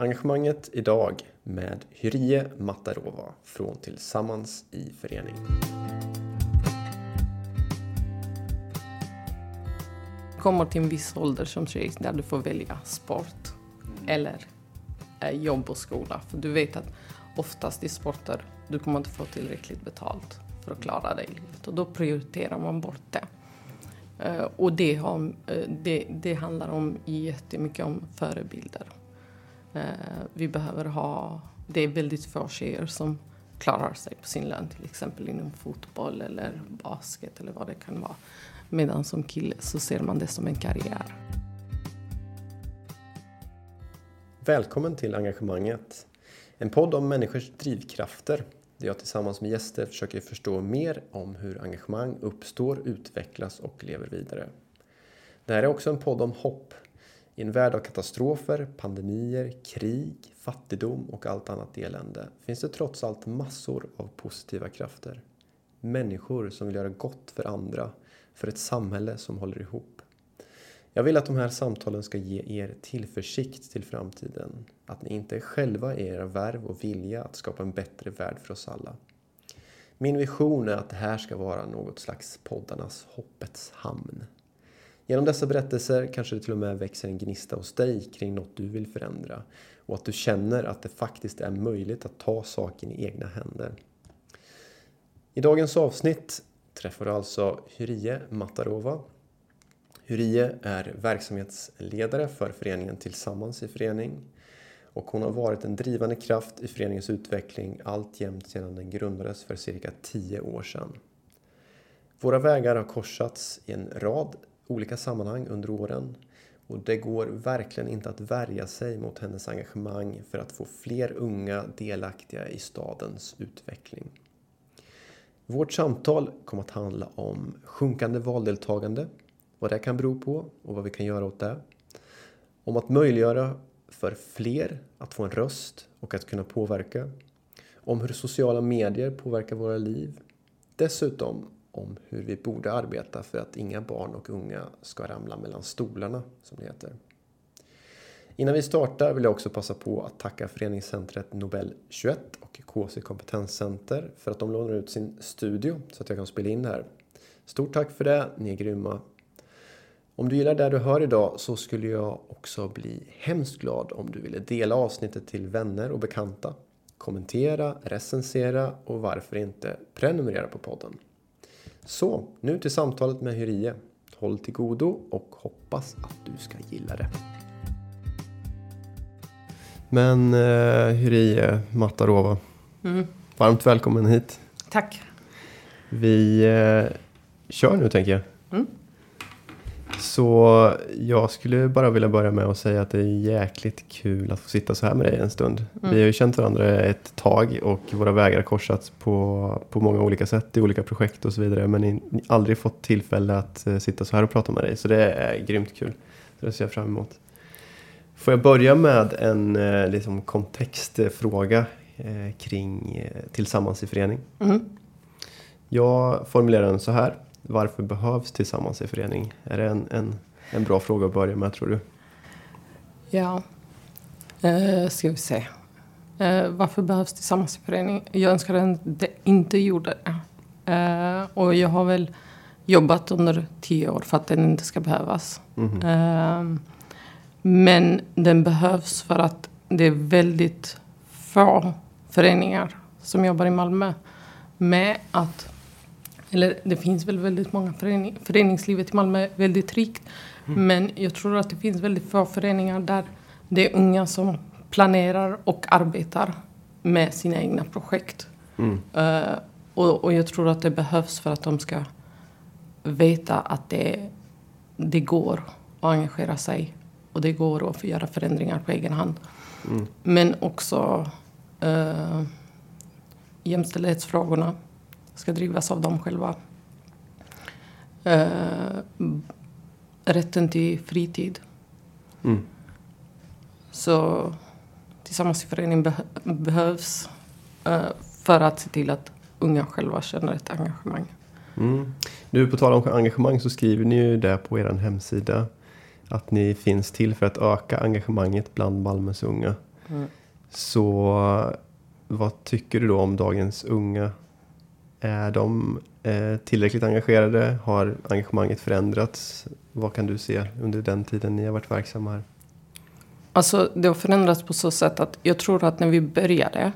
Engagemanget idag med Hyrie Matarova från Tillsammans i förening. kommer till en viss ålder som tjej där du får välja sport eller eh, jobb och skola. För du vet att oftast i sporter du kommer inte få tillräckligt betalt för att klara dig i livet och då prioriterar man bort det. Eh, och det, har, eh, det, det handlar om jättemycket om förebilder. Eh, vi behöver ha, det är väldigt få tjejer som klarar sig på sin lön till exempel inom fotboll eller basket eller vad det kan vara. Medan som kille så ser man det som en karriär. Välkommen till Engagemanget. En podd om människors drivkrafter där jag tillsammans med gäster försöker förstå mer om hur engagemang uppstår, utvecklas och lever vidare. Det här är också en podd om hopp. I en värld av katastrofer, pandemier, krig, fattigdom och allt annat elände finns det trots allt massor av positiva krafter. Människor som vill göra gott för andra, för ett samhälle som håller ihop. Jag vill att de här samtalen ska ge er tillförsikt till framtiden. Att ni inte är själva i era värv och vilja att skapa en bättre värld för oss alla. Min vision är att det här ska vara något slags poddarnas hoppets hamn. Genom dessa berättelser kanske det till och med växer en gnista hos dig kring något du vill förändra och att du känner att det faktiskt är möjligt att ta saken i egna händer. I dagens avsnitt träffar du alltså Hyrie Matarova Hyrie är verksamhetsledare för föreningen Tillsammans i förening och hon har varit en drivande kraft i föreningens utveckling alltjämt sedan den grundades för cirka tio år sedan. Våra vägar har korsats i en rad olika sammanhang under åren och det går verkligen inte att värja sig mot hennes engagemang för att få fler unga delaktiga i stadens utveckling. Vårt samtal kommer att handla om sjunkande valdeltagande vad det kan bero på och vad vi kan göra åt det. Om att möjliggöra för fler att få en röst och att kunna påverka. Om hur sociala medier påverkar våra liv. Dessutom om hur vi borde arbeta för att inga barn och unga ska ramla mellan stolarna, som det heter. Innan vi startar vill jag också passa på att tacka föreningscentret Nobel 21 och KC Kompetenscenter för att de lånar ut sin studio så att jag kan spela in det här. Stort tack för det, ni är grymma. Om du gillar det du hör idag så skulle jag också bli hemskt glad om du ville dela avsnittet till vänner och bekanta. Kommentera, recensera och varför inte prenumerera på podden. Så, nu till samtalet med Hyrie. Håll till godo och hoppas att du ska gilla det. Men uh, Hyrie Matarova, mm. varmt välkommen hit. Tack. Vi uh, kör nu tänker jag. Så jag skulle bara vilja börja med att säga att det är jäkligt kul att få sitta så här med dig en stund. Mm. Vi har ju känt varandra ett tag och våra vägar har korsats på, på många olika sätt i olika projekt och så vidare. Men aldrig fått tillfälle att uh, sitta så här och prata med dig. Så det är grymt kul. Så det ser jag fram emot. Får jag börja med en uh, liksom kontextfråga uh, kring Tillsammans i förening. Mm. Jag formulerar den så här varför behövs Tillsammans i förening? Är det en, en, en bra fråga att börja med tror du? Ja, uh, ska vi se. Uh, varför behövs Tillsammans i förening? Jag önskar att det inte gjorde det. Uh, och jag har väl jobbat under tio år för att den inte ska behövas. Mm uh, men den behövs för att det är väldigt få föreningar som jobbar i Malmö med att eller det finns väl väldigt många förening, föreningslivet i Malmö är väldigt rikt. Mm. Men jag tror att det finns väldigt få föreningar där det är unga som planerar och arbetar med sina egna projekt. Mm. Uh, och, och, jag tror att det behövs för att de ska veta att det, det går att engagera sig och det går att göra förändringar på egen hand. Mm. Men också uh, jämställdhetsfrågorna ska drivas av dem själva. Uh, rätten till fritid. Mm. Så Tillsammans i föreningen beh behövs uh, för att se till att unga själva känner ett engagemang. Mm. Nu på tal om engagemang så skriver ni ju det på er hemsida. Att ni finns till för att öka engagemanget bland Malmös unga. Så vad tycker du då om dagens unga? Är de eh, tillräckligt engagerade? Har engagemanget förändrats? Vad kan du se under den tiden ni har varit verksamma här? Alltså det har förändrats på så sätt att jag tror att när vi började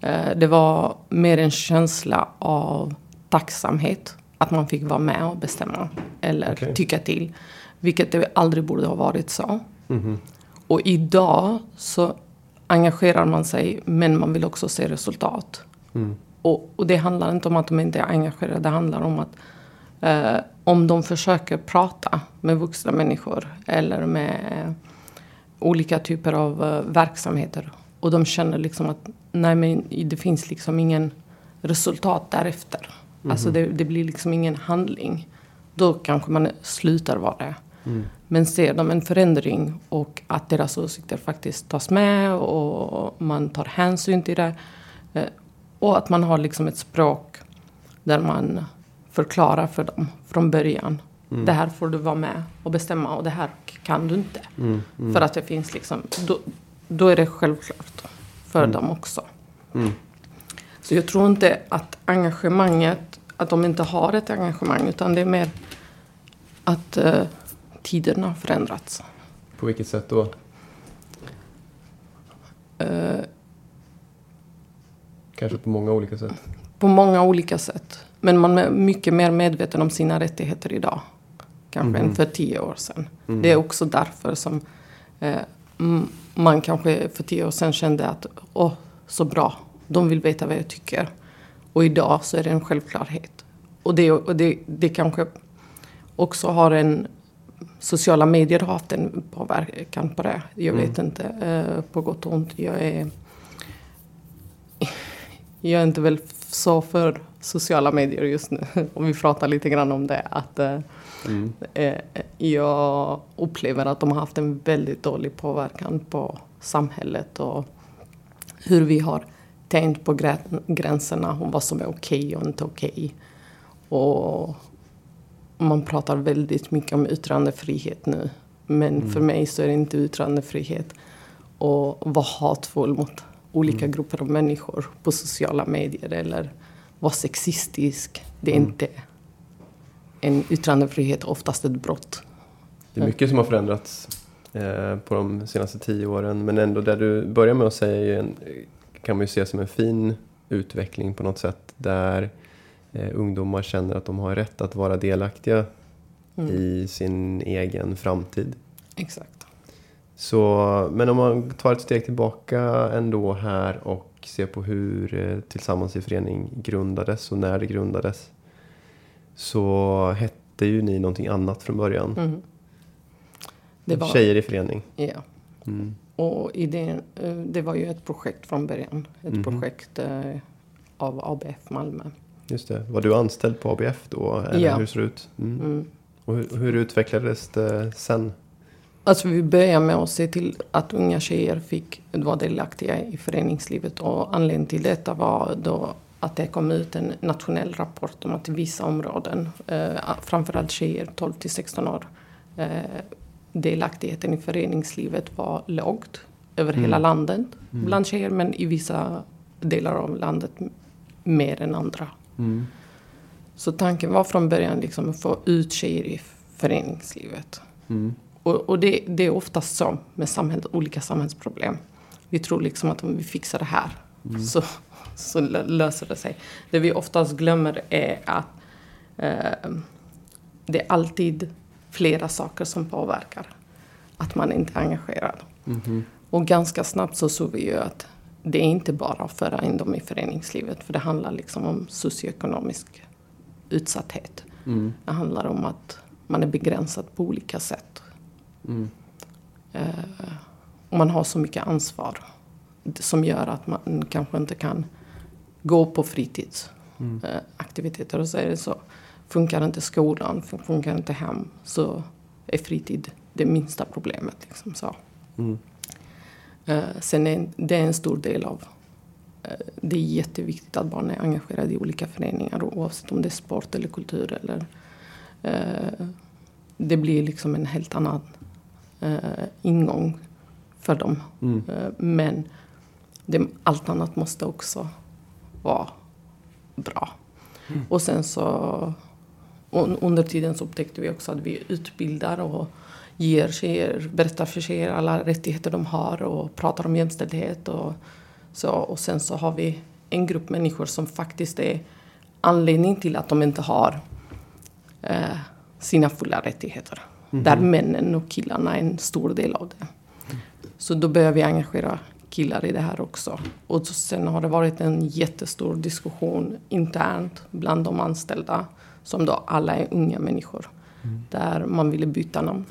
eh, det var mer en känsla av tacksamhet. Att man fick vara med och bestämma eller Okej. tycka till. Vilket det aldrig borde ha varit så. Mhm. Och idag så engagerar man sig men man vill också se resultat. Mm. Och, och det handlar inte om att de inte är engagerade. Det handlar om att eh, om de försöker prata med vuxna människor eller med olika typer av eh, verksamheter och de känner liksom att nej men det finns liksom ingen resultat därefter. Alltså det, det blir liksom ingen handling. Då kanske man slutar vara det. Men ser de en förändring och att deras åsikter faktiskt tas med och man tar hänsyn till det. Och att man har liksom ett språk där man förklarar för dem från början. Det här får du vara med och bestämma och det här kan du inte. Mm. Mm. För att det finns liksom, då, då är det självklart för dem också. Mm. Så jag tror inte att engagemanget, att de inte har ett engagemang utan det är mer att eh, tiderna har förändrats. På vilket sätt då? Eh, Kanske på många olika sätt. på många olika sätt. Men man är mycket mer medveten om sina rättigheter idag. Kanske än för tio år sedan. Det är också därför som eh, man kanske för tio år sedan kände att åh, så bra, de vill veta vad jag tycker. Och idag så är det en självklarhet. Och det, och det, det kanske också har en... Sociala medier har haft en påverkan på det. Jag vet inte, eh, på gott och ont. Jag är jag är inte väl så för sociala medier just nu. Om vi pratar lite grann om det. Att, eh, Mm. eh, jag upplever att de har haft en väldigt dålig påverkan på samhället och hur vi har tänkt på grä- gränserna om vad som är okej och inte okej. Och man pratar väldigt mycket om yttrandefrihet nu. Men för mig så är det inte yttrandefrihet och vara hatfull mot olika grupper av människor på sociala medier eller vara sexistisk. Det är inte en yttrandefrihet, oftast ett brott. Det är mycket som har förändrats eh, på de senaste tio åren. Men ändå det du börjar med att säga en, kan man ju se som en fin utveckling på något sätt. Där eh, ungdomar känner att de har rätt att vara delaktiga i sin egen framtid. Exakt. Så, men om man tar ett steg tillbaka ändå här och ser på hur eh, Tillsammans i förening grundades och när det grundades. Så hette ju ni någonting annat från början. Mm. Det var, Tjejer i förening. ja. Mm. Och idén, eh, det var ju ett projekt från början. Ett Mhm. projekt eh, av ABF Malmö. Just det. Var du anställd på ABF då? Eller Ja. hur ser det ut? Mm. Mm. Och hur, hur utvecklades det sen? Alltså vi började med att se till att unga tjejer fick vara delaktiga i föreningslivet. Och anledningen till detta var då att det kom ut en nationell rapport om att i vissa områden, eh, framförallt tjejer 12 till 16 år, eh, delaktigheten i föreningslivet var lågt över hela landet bland tjejer men i vissa delar av landet mer än andra. Mm. Så tanken var från början liksom att få ut tjejer i föreningslivet. Mm. Och, och det, det är oftast så med samhället, olika samhällsproblem. Vi tror liksom att om vi fixar det här så, så lö- löser det sig. Det vi oftast glömmer är att eh, det är alltid flera saker som påverkar att man inte är engagerad. Mhm. Och ganska snabbt så såg vi ju att det är inte bara att föra in dem i föreningslivet. För det handlar liksom om socioekonomisk utsatthet. Mm. Det handlar om att man är begränsad på olika sätt. Mm. Eh, och man har så mycket ansvar. Som gör att man kanske inte kan gå på fritidsaktiviteter. och så är det så. Funkar inte skolan, fun- funkar inte hem så är fritid det minsta problemet. Liksom så. Mm. Eh, sen är det är en stor del av eh, det är jätteviktigt att barn är engagerade i olika föreningar oavsett om det är sport eller kultur eller eh, det blir liksom en helt annan eh, ingång för dem. Mm. Eh, Men det, allt annat måste också vara bra. Och sen så under tiden så upptäckte vi också att vi utbildar och ger tjejer, berättar för tjejer alla rättigheter de har och pratar om jämställdhet. Och, så, och sen så har vi en grupp människor som faktiskt är anledning till att de inte har eh, sina fulla rättigheter. Där männen och killarna är en stor del av det. Så då börjar vi engagera killar i det här också. Och så sen har det varit en jättestor diskussion internt bland de anställda, som då alla är unga människor, där man ville byta namn.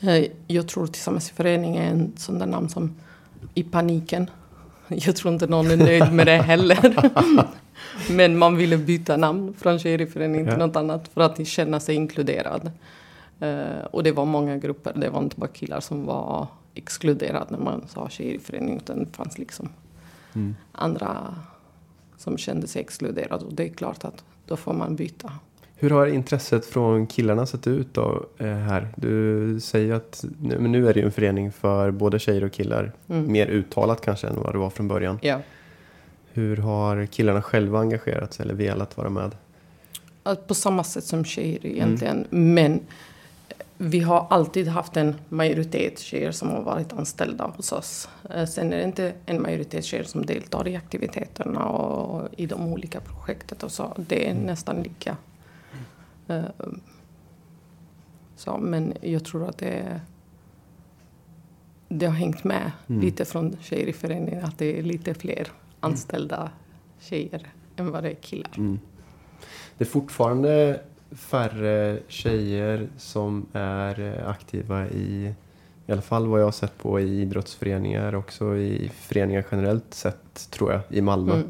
Eh, Jag tror Tillsammans i förening är en sån där namn som i paniken. Jag tror inte någon är nöjd med det heller. Men man ville byta namn från Tjejer i förening till Ja. något annat för att känna sig inkluderad. Eh, och det var många grupper, det var inte bara killar som var exkluderade när man sa Tjejer i förening utan det fanns liksom Mm. andra som kände sig exkluderade. Och det är klart att då får man byta. Hur har intresset från killarna sett ut då eh, här? Du säger att nu, men nu är det ju en förening för både tjejer och killar. Mm. Mer uttalat kanske än vad det var från början. Ja. Hur har killarna själva engagerat sig eller velat vara med? På samma sätt som tjejer egentligen. Men vi har alltid haft en majoritet tjejer som har varit anställda hos oss. Eh, Sen är det inte en majoritet tjejer som deltar i aktiviteterna och i de olika projekten och så. Det är nästan lika. Eh, Så, men jag tror att det, det har hängt med Mm. lite från tjejer i föreningen. Att det är lite fler anställda tjejer än vad det är killar. Mm. Det är fortfarande färre tjejer som är eh, aktiva i i alla fall vad jag har sett på i idrottsföreningar också i föreningar generellt sett tror jag i Malmö. Mm.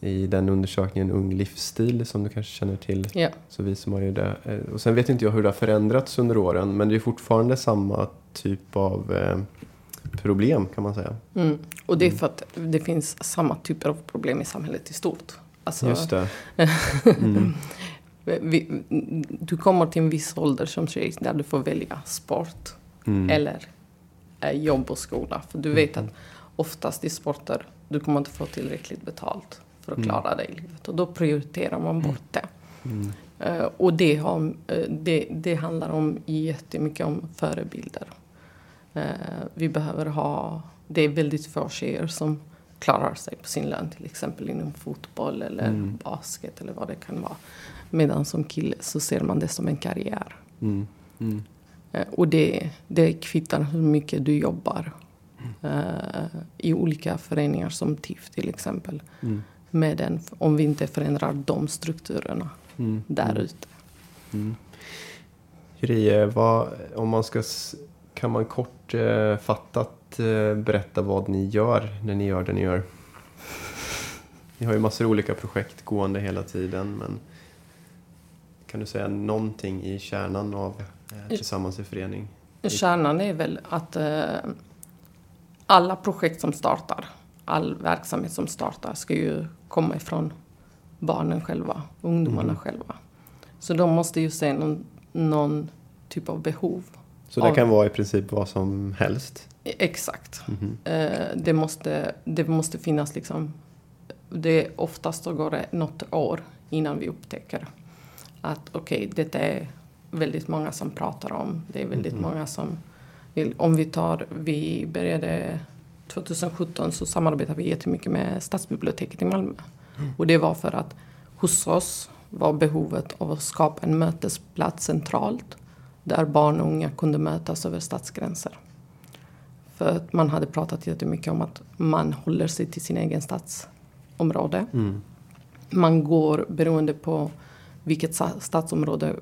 I den undersökningen Ung livsstil som du kanske känner till. Ja. Så visar man ju det. Eh, Och sen vet inte jag hur det har förändrats under åren men det är fortfarande samma typ av eh, problem kan man säga. Mm. Och det är för att det finns samma typer av problem i samhället i stort. Alltså, Just det. Mm. Vi, du kommer till en viss ålder som tjej där du får välja sport Mm. eller eh, jobb och skola. För du vet att oftast i sporter du kommer inte få tillräckligt betalt för att Mm. klara dig i livet. Och då prioriterar man bort det. Mm. Eh, och det, har, eh, det, det handlar om jättemycket om förebilder. Eh, vi behöver ha, det är väldigt få tjejer som klarar sig på sin lön till exempel inom fotboll eller Mm. basket eller vad det kan vara. Medan som kille så ser man det som en karriär. Mm. Mm. Eh, och det, det kvittar hur mycket du jobbar. Eh, I olika föreningar som TIF till exempel. Mm. Med den, om vi inte förändrar de strukturerna Mm. där Mm. ute. Mm. Jurie, vad, om man ska, kan man kort eh, fattat eh, berätta vad ni gör när ni gör det ni gör? Ni har ju massor av olika projekt gående hela tiden men kan du säga någonting i kärnan av eh, Tillsammans i förening? Kärnan är väl att eh, alla projekt som startar, all verksamhet som startar ska ju komma ifrån barnen själva, ungdomarna Mm. själva. Så de måste ju se någon, någon typ av behov. Så det Av- kan vara i princip vad som helst? Exakt. Mhm. Eh, det, måste, det måste finnas liksom... Det, oftast så går det något år innan vi upptäcker att okej, detta är väldigt många som pratar om. Det är väldigt Mhm. många som vill... Om vi tar... Vi började 2017 så samarbetade vi jättemycket med Stadsbiblioteket i Malmö. Och det var för att hos oss var behovet av att skapa en mötesplats centralt där barn och unga kunde mötas över stadsgränser. För att man hade pratat jättemycket om att man håller sig till sin egen stadsområde. Mm. Man går beroende på vilket stadsområde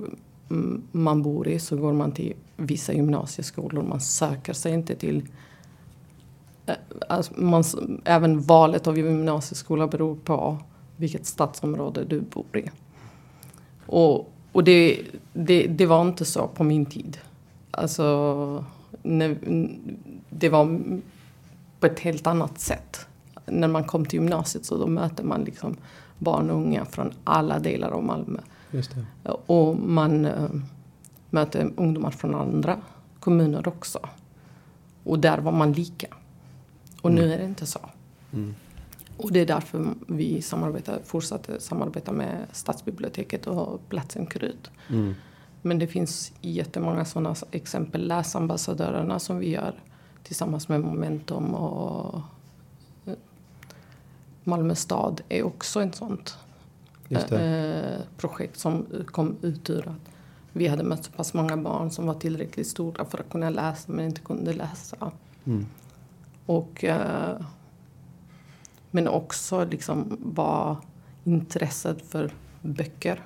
mm, man bor i så går man till vissa gymnasieskolor. Man söker sig inte till... Eh, alltså man, även valet av gymnasieskola beror på vilket stadsområde du bor i. Och, och det, det, det var inte så på min tid. Alltså, när, det var på ett helt annat sätt. När man kom till gymnasiet så då möter man liksom barn och unga från alla delar av Malmö. Och man eh, möter ungdomar från andra kommuner också. Och där var man lika. Och nu är det inte så. Mm. Och det är därför vi samarbetar, fortsätter samarbeta med Stadsbiblioteket och Platsen Krut. Mm. Men det finns jättemånga sådana exempel. Läsambassadörerna som vi gör tillsammans med Momentum och eh, Malmö stad är också ett sånt projekt som kom ut ur att vi hade mött så pass många barn som var tillräckligt stora för att kunna läsa men inte kunde läsa. Mm. Och, eh, men också liksom var intresset för böcker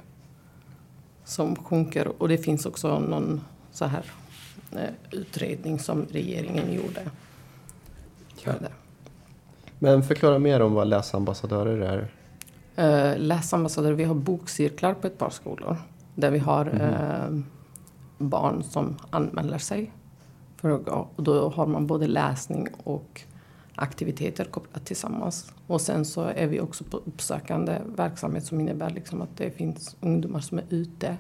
som sjunker. Och det finns också någon så här eh, utredning som regeringen gjorde. Det. Men förklara mer om vad läsambassadörer är. Eh, läsambassadörer, vi har bokcirklar på ett par skolor. Där vi har eh, barn som anmäler sig. För att gå. Och då har man både läsning och aktiviteter kopplat tillsammans. Och sen så är vi också på uppsökande verksamhet som innebär liksom att det finns ungdomar som är ute.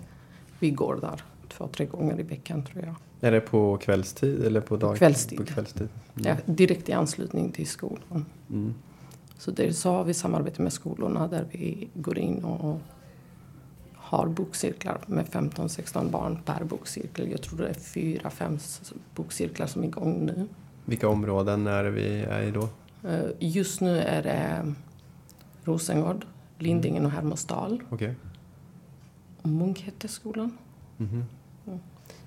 Vi går där två, tre gånger i veckan tror jag. Är det på kvällstid eller på dag? Kvällstid. På kvällstid. Mm. Ja, direkt i anslutning till skolan. Mm. Så det, så har vi samarbete med skolorna där vi går in och har bokcirklar med 15-16 barn per bokcirkel. Jag tror det är fyra, fem bokcirklar som är igång nu. Vilka områden är det vi är i då? Eh, Just nu är det Rosengård, Lindingen och Hermodsdal. Okej. Och Munkhätteskolan. Mhm.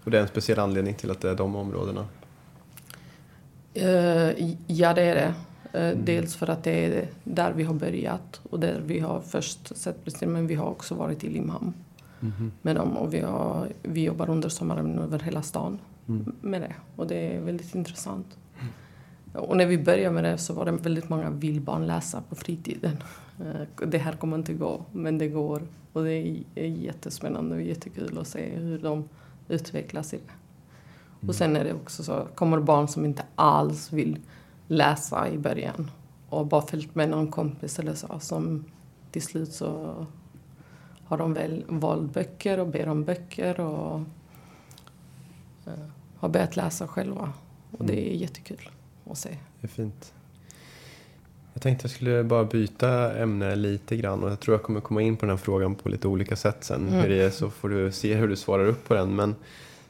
Och det är en speciell anledning till att det är de områdena? Eh, Ja, det är det. Eh, Dels för att det är där vi har börjat och där vi har först sett brister, men vi har också varit i Limhamn Mhm. med dem och vi, har, vi jobbar under sommaren över hela stan Mm. med det och det är väldigt intressant. Och när vi började med det så var det väldigt många vill barn läsa på fritiden. Eh, Det här kommer inte gå, men det går. Och det är är jättespännande och jättekul att se hur de utvecklas i det. Och sen är det också så, kommer barn som inte alls vill läsa i början och bara följt med någon kompis eller så som till slut så har de väl valt böcker och ber om böcker och eh, har börjat läsa själva. Och det är jättekul att se. Det är fint. Jag tänkte jag skulle bara byta ämne lite grann och jag tror jag kommer komma in på den här frågan på lite olika sätt sen. Mm. Hur det är så får du se hur du svarar upp på den. Men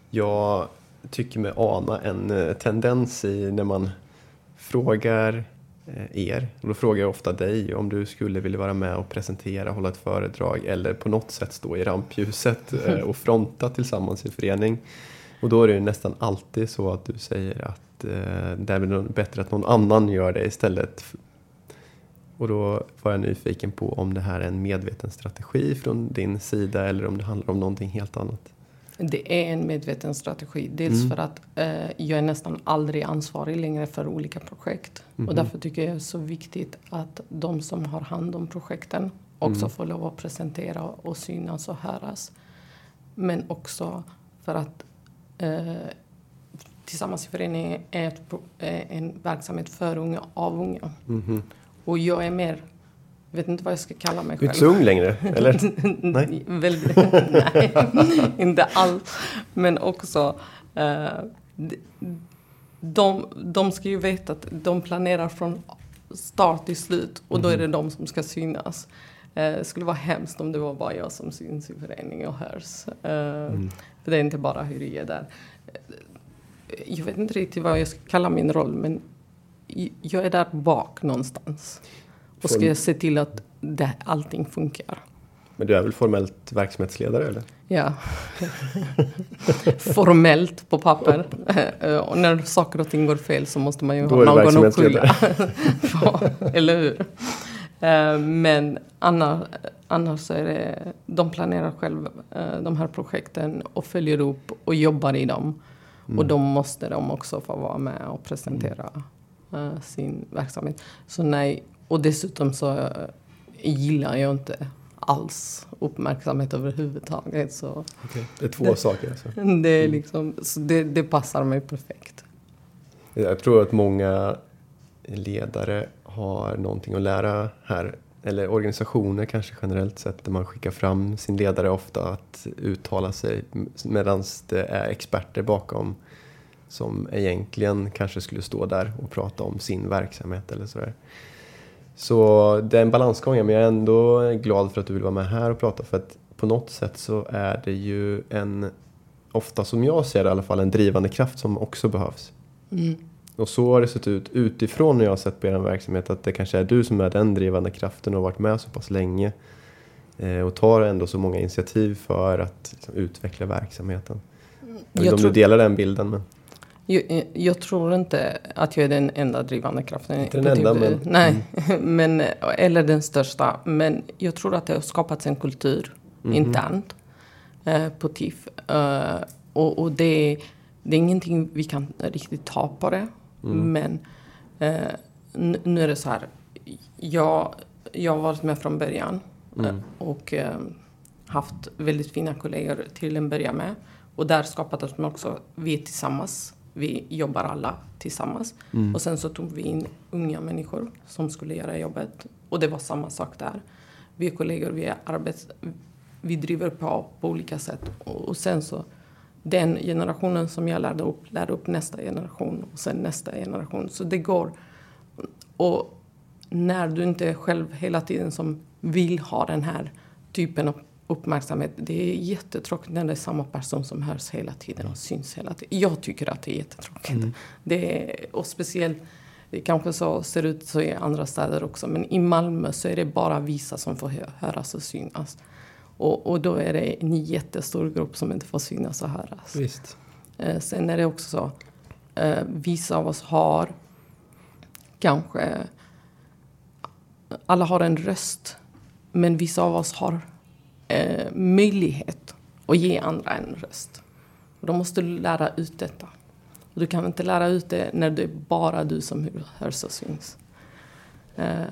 jag tycker mig ana en eh, tendens i när man frågar eh, er. Och då frågar jag ofta dig om du skulle vilja vara med och presentera, hålla ett föredrag eller på något sätt stå i rampljuset eh, och fronta tillsammans i förening. Och då är det ju nästan alltid så att du säger att eh, det är bättre att någon annan gör det istället. Och då var jag nyfiken på om det här är en medveten strategi från din sida eller om det handlar om någonting helt annat. Det är en medveten strategi. Dels Mm. för att eh, jag är nästan aldrig ansvarig längre för olika projekt. Mhm. Och därför tycker jag det är så viktigt att de som har hand om projekten också Mm. får lov att presentera och synas och höras. Men också för att eh, Tillsammans i föreningen är ett, är en verksamhet för unga, av unga. Mhm. Och jag är mer, jag vet inte vad jag ska kalla mig Du är själv. inte så ung längre, eller? Nej. Väldigt, nej, inte alls. Men också, eh, de, de, ska ju veta att de planerar från start till slut och då är det de som ska synas. Eh, Det skulle vara hemskt om det var bara jag som syns i föreningen och hörs. Eh, För det är inte bara hur det är där. Eh, Jag vet inte riktigt vad jag ska kalla min roll men jag är där bak någonstans. Och ska jag se till att det, allting funkar. Men du är väl formellt verksamhetsledare eller? Ja. Formellt på papper. Eh, och när saker och ting går fel så måste man ju Då ha någon att skylla. Eller hur? Eh, Men annars, annars är det, de planerar själva eh, de här projekten och följer upp och jobbar i dem. Mm. Och då måste de också få vara med och presentera eh, sin verksamhet. Så nej, och dessutom så gillar jag inte alls uppmärksamhet överhuvudtaget. Så Okej. Det är två saker alltså. det, är liksom, så det, det passar mig perfekt. Jag tror att många ledare har någonting att lära här. Eller organisationer kanske generellt sett där man skickar fram sin ledare ofta att uttala sig medan det är experter bakom som egentligen kanske skulle stå där och prata om sin verksamhet eller sådär. Så det är en balansgång, men jag är ändå glad för att du vill vara med här och prata för att på något sätt så är det ju en, ofta som jag ser det i alla fall, en drivande kraft som också behövs. Mm. Och så har det sett ut utifrån när jag har sett på er verksamhet att det kanske är du som är den drivande kraften och har varit med så pass länge eh, och tar ändå så många initiativ för att liksom, utveckla verksamheten. Jag vet inte om du delar den bilden men Jag, jag tror inte att jag är den enda drivande kraften. Inte den enda, men- Nej, men, eller den största. Men jag tror att det har skapats en kultur Mhm. internt eh, på TIF. Eh, och och det, det är ingenting vi kan riktigt ta på det. Mm. Men eh, nu, nu är det så här. Jag, jag har varit med från början. Mm. eh, Och eh, haft väldigt fina kollegor till en början med. Och där skapades man också, vi tillsammans. Vi jobbar alla tillsammans. Mm. Och sen så tog vi in unga människor som skulle göra jobbet. Och det var samma sak där. Vi är kollegor, vi är arbets... Vi driver på på olika sätt. Och, sen så, den generationen som jag lärde upp, lärde upp nästa generation och sen nästa generation. Så det går. Och när du inte själv hela tiden som vill ha den här typen av uppmärksamhet. Det är jättetråkigt när det är samma person som hörs hela tiden och syns hela tiden. Jag tycker att det är jättetråkigt. Det är, och speciellt, det kanske så ser ut så i andra städer också, men i Malmö så är det bara vissa som får hö- höras och synas. Och, och då är det en jättestor grupp som inte får synas och höras. visst. Eh, sen är det också så, eh, vissa av oss har kanske, alla har en röst, men vissa av oss har eh, möjlighet att ge andra en röst. Och då måste du lära ut detta. Du kan inte lära ut det när det är bara du som hörs och syns. Eh,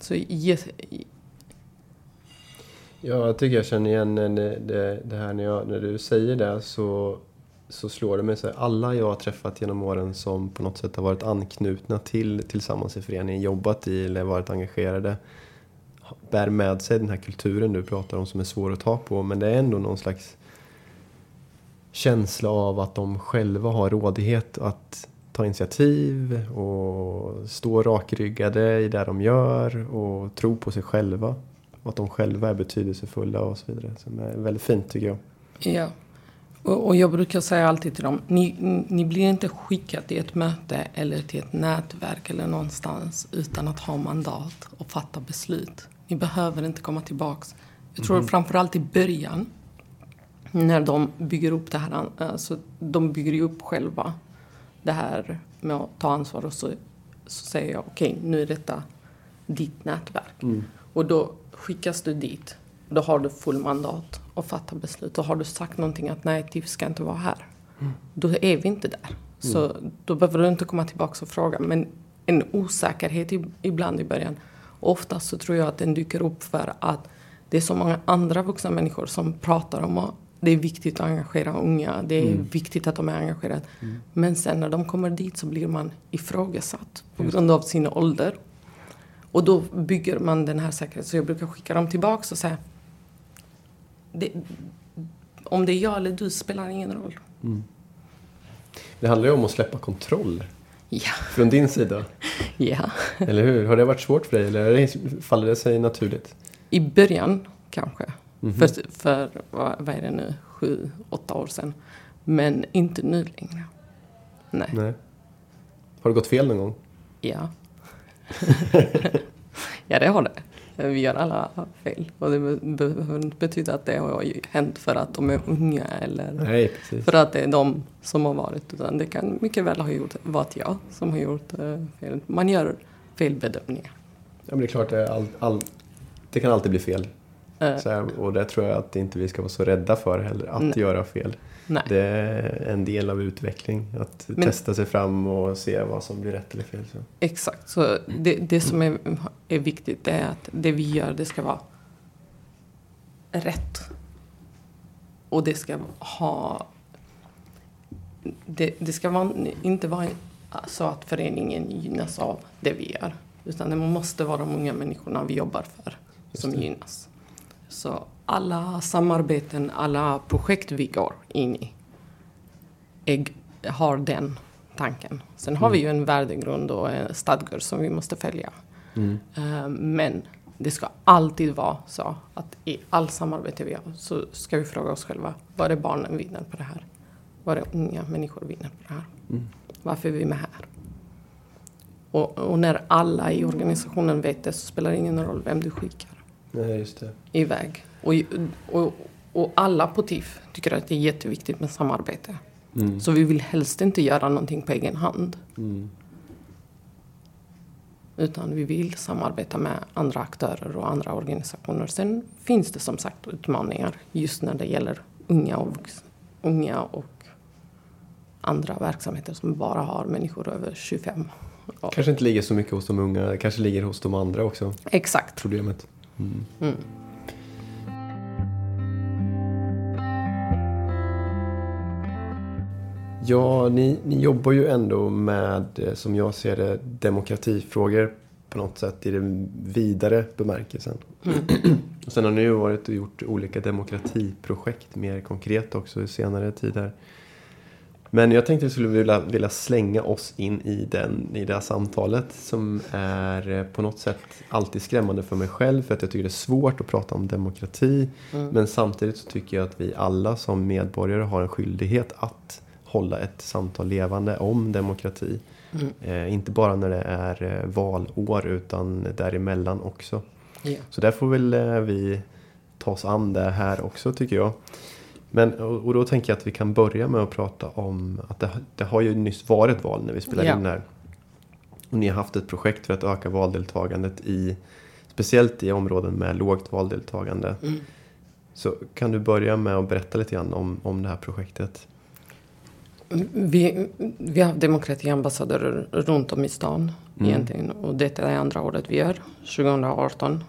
så ge, Ja, jag tycker jag känner igen eh, det, det, det här när, jag, när du säger det så, så slår det mig så här, alla jag har träffat genom åren som på något sätt har varit anknutna till Tillsammans i föreningen, jobbat i eller varit engagerade bär med sig den här kulturen du pratar om som är svår att ta på men det är ändå någon slags känsla av att de själva har rådighet att ta initiativ och stå rakryggade i det de gör och tro på sig själva. Och att de själva är betydelsefulla och så vidare. Som är väldigt fint tycker jag. Ja. Och, och jag brukar säga alltid till dem, ni, ni blir inte skickade till ett möte eller till ett nätverk eller någonstans utan att ha mandat och fatta beslut. Ni behöver inte komma tillbaks. Jag tror framförallt i början, när de bygger upp det här, alltså de bygger ju upp själva det här med att ta ansvar och så, så säger jag okej, nu är detta ditt nätverk. Och då skickas du dit. Då har du full mandat att fatta beslut. Och har du sagt någonting att nej, TIF ska inte vara här. Då är vi inte där. Så då behöver du inte komma tillbaka och fråga. Men en osäkerhet ibland i början. Oftast så tror jag att den dyker upp för att det är så många andra vuxna människor som pratar om att det är viktigt att engagera unga. Det är viktigt att de är engagerade. Men sen när de kommer dit så blir man ifrågasatt på grund av sin ålder. Och då bygger man den här säkerheten. Så jag brukar skicka dem tillbaks och säga det, om det är jag eller du spelar ingen roll. Det handlar ju om att släppa kontroll Ja. från din sida. ja. Eller hur? Har det varit svårt för dig eller faller det sig naturligt? I början kanske. Mhm. För, för vad, vad är det nu? Sju, åtta år sedan. Men inte nu längre. Nej. Nej. Har det gått fel någon gång? Ja. ja, det har det. Vi gör alla fel. Och det be- behöver inte betyda att det har hänt för att de är unga eller Nej, för att det är de som har varit. Utan det kan mycket väl ha gjort, varit jag som har gjort eh, fel. Man gör felbedömningar. Ja, men det är klart, det, all, all, det kan alltid bli fel. Eh, Så och det tror jag att inte vi ska vara så rädda för heller, att Nej. göra fel. Nej. Det är en del av utveckling, att Men- testa sig fram och se vad som blir rätt eller fel. Så. Exakt. Så det, det som är, är viktigt är att det vi gör det ska vara rätt. Och det ska ha... Det, det ska vara, inte vara så att föreningen gynnas av det vi gör. Utan det måste vara de unga människorna vi jobbar för som gynnas. Så alla samarbeten, alla projekt vi går in i är, har den tanken. Sen har vi ju en värdegrund och stadgar som vi måste följa. Mm. Eh, Men det ska alltid vara så att i all samarbete vi har så ska vi fråga oss själva. Vad är barnen vinner på det här? Vad är unga människor vinner på det här? Mm. Varför är vi med här? Och, och när alla i organisationen vet det så spelar det ingen roll vem du skickar Nej, just det. iväg. Och, och, och alla på TIF tycker att det är jätteviktigt med samarbete. Mm. Så vi vill helst inte göra någonting på egen hand. Mm. Utan vi vill samarbeta med andra aktörer och andra organisationer. Sen finns det som sagt utmaningar just när det gäller unga och, unga och andra verksamheter som bara har människor över 25 år. Kanske inte ligger så mycket hos de unga, kanske ligger hos de andra också, Exakt. problemet. Mm. Ja, ni, ni jobbar ju ändå med, eh, som jag ser det, demokratifrågor på något sätt i den vidare bemärkelsen. Och sen har ni ju varit och gjort olika demokratiprojekt mer konkret också i senare tider. Men jag tänkte att vi skulle vilja, vilja slänga oss in i, den, i det här samtalet som är eh, på något sätt alltid skrämmande för mig själv för att jag tycker det är svårt att prata om demokrati. Mm. Men samtidigt så tycker jag att vi alla som medborgare har en skyldighet att hålla ett samtal levande om demokrati. Mm. Eh, inte bara när det är eh, valår utan däremellan också. Ja. Så där får väl eh, vi ta oss an det här också tycker jag. Men, och, och då tänker jag att vi kan börja med att prata om att det, det har ju nyss varit val när vi spelar Ja. in det här. Och ni har haft ett projekt för att öka valdeltagandet i speciellt i områden med lågt valdeltagande. Mm. Så kan du börja med att berätta lite grann om, om det här projektet? Vi, vi har demokratiambassadörer runt om i stan Mm. egentligen. Och detta är andra året vi gör. 2018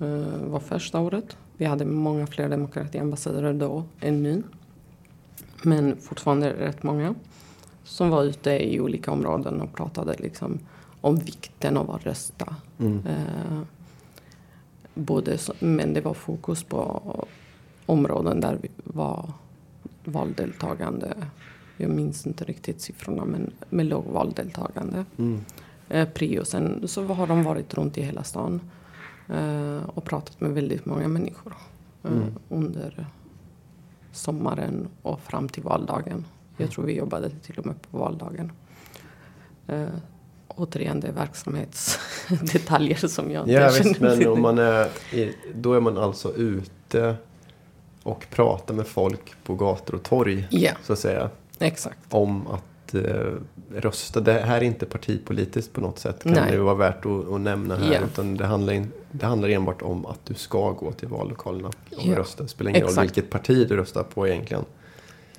eh, var första året. Vi hade många fler demokratiambassadörer då än nu. Men fortfarande rätt många. Som var ute i olika områden och pratade liksom om vikten av att rösta. Mm. Eh, både, men det var fokus på områden där vi var valdeltagande. Jag minns inte riktigt siffrorna, men med låg valdeltagande. Mm. Eh, prio. Sen så har de varit runt i hela stan eh, och pratat med väldigt många människor eh, Mm. under sommaren och fram till valdagen. Jag tror vi jobbade till och med på valdagen. Eh, återigen, det är verksamhetsdetaljer som jag inte Ja känner visst, men till. om man är, i- då är man alltså ute och pratar med folk på gator och torg Ja, så att säga. Exakt. Om att eh, rösta. Det här är inte partipolitiskt på något sätt. Kan Nej. det vara värt att, att nämna här. Ja. Utan det handlar, in, det handlar enbart om att du ska gå till vallokalerna och Ja. rösta. Det spelar ingen roll Exakt. vilket parti du röstar på egentligen.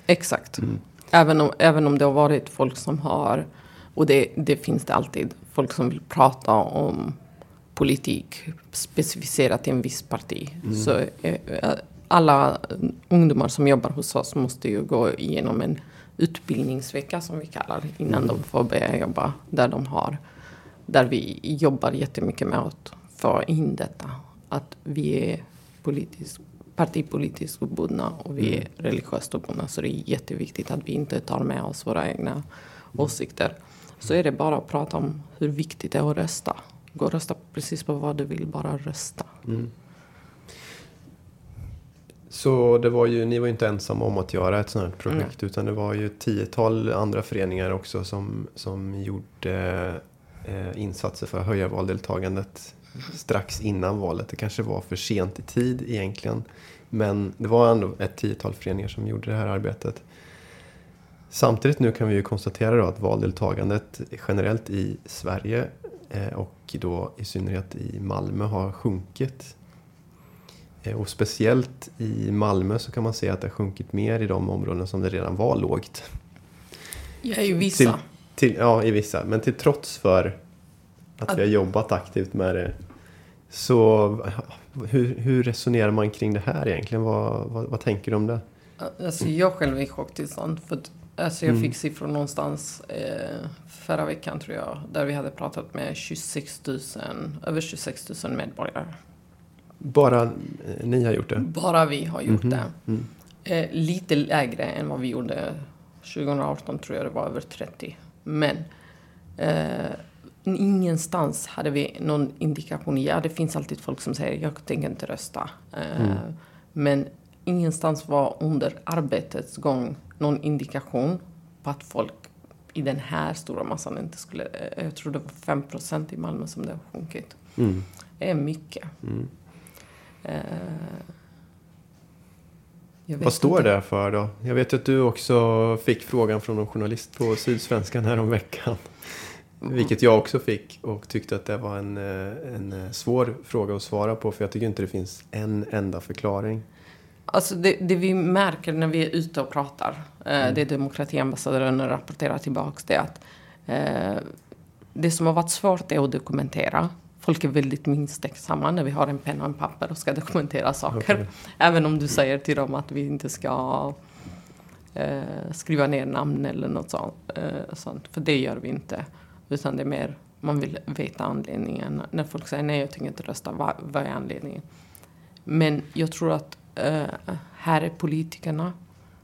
Exakt. Mm. Även, om, även om det har varit folk som har, och det, det finns det alltid, folk som vill prata om politik specificerat till en viss parti. Mm. Så eh, eh, alla ungdomar som jobbar hos oss måste ju gå igenom en utbildningsvecka som vi kallar innan Mm. de får börja jobba där de har. Där vi jobbar jättemycket med att få in detta. Att vi är politiskt, partipolitiskt obundna och vi är religiöst obundna. Så det är jätteviktigt att vi inte tar med oss våra egna åsikter. Så är det bara att prata om hur viktigt det är att rösta. Gå och rösta precis på vad du vill, bara rösta. Mm. Så det var ju, ni var ju inte ensamma om att göra ett sådant här projekt. Utan det var ju ett tiotal andra föreningar också som, som gjorde eh, insatser för att höja valdeltagandet strax innan valet. Det kanske var för sent i tid egentligen. Men det var ändå ett tiotal föreningar som gjorde det här arbetet. Samtidigt nu kan vi ju konstatera då att valdeltagandet generellt i Sverige eh, och då i synnerhet i Malmö har sjunkit. Eh, Och speciellt i Malmö så kan man se att det har sjunkit mer i de områden som det redan var lågt. Är ju vissa. Till, till, ja, i vissa. Men till trots för att Att- vi har jobbat aktivt med det. Så hur, hur resonerar man kring det här egentligen? Vad, vad, vad tänker du om det? Alltså jag själv är i chocktillstånd. För att, alltså jag Mm. fick siffror någonstans eh, förra veckan tror jag. Där vi hade pratat med 26 000, över 26 000 medborgare. Bara eh, ni har gjort det? Bara vi har gjort Mhm. det. Mm. Eh, lite lägre än vad vi gjorde 2018 tror jag det var över 30. Men eh, ingenstans hade vi någon indikation. Ja, det finns alltid folk som säger jag tänker inte rösta. Eh, mm. Men ingenstans var under arbetets gång någon indikation på att folk i den här stora massan inte skulle... Eh, jag tror det var 5 procent i Malmö som det har sjunkit. Mm. Det är mycket. Mm. Eh, vad står inte. det för då? Jag vet att du också fick frågan från en journalist på Sydsvenskan här om veckan. Vilket jag också fick och tyckte att det var en, eh, en eh, svår fråga att svara på för jag tycker inte det finns en enda förklaring. Alltså det, det vi märker när vi är ute och pratar, mm. det demokratiambassadören rapporterar tillbaka, det är att det som har varit svårt är att dokumentera. Folk är väldigt misstänksamma när vi har en penna och en papper och ska dokumentera saker. Okay. Även om du säger till dem att vi inte ska eh, skriva ner namn eller något sånt, eh, sånt. För det gör vi inte. Utan det är mer, man vill veta anledningen. När folk säger nej, jag tänker inte rösta, vad, vad är anledningen? Men jag tror att uh, här är politikerna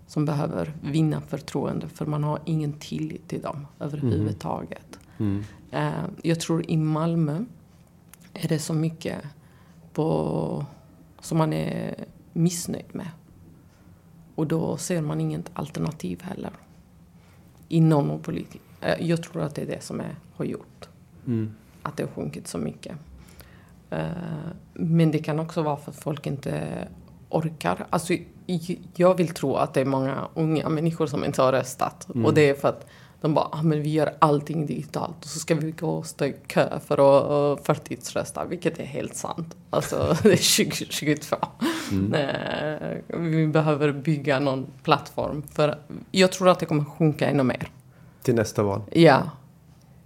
som behöver vinna förtroende för man har ingen tillit till dem överhuvudtaget. Mm. Uh, jag tror i Malmö är det så mycket på, som man är missnöjd med. Och då ser man inget alternativ heller. Inom politik. Eh, jag tror att det är det som är, har gjort mm. att det har sjunkit så mycket. Uh, men det kan också vara för att folk inte orkar. Alltså, jag vill tro att det är många unga människor som inte har röstat. Mm. Och det är för att de bara, ah, men vi gör allting digitalt och så ska vi gå och stå i kö för att förtidsrösta, vilket är helt sant. Alltså, det är 2022. Mm. Uh, vi behöver bygga någon plattform för jag tror att det kommer sjunka ännu mer. Till nästa val? Ja,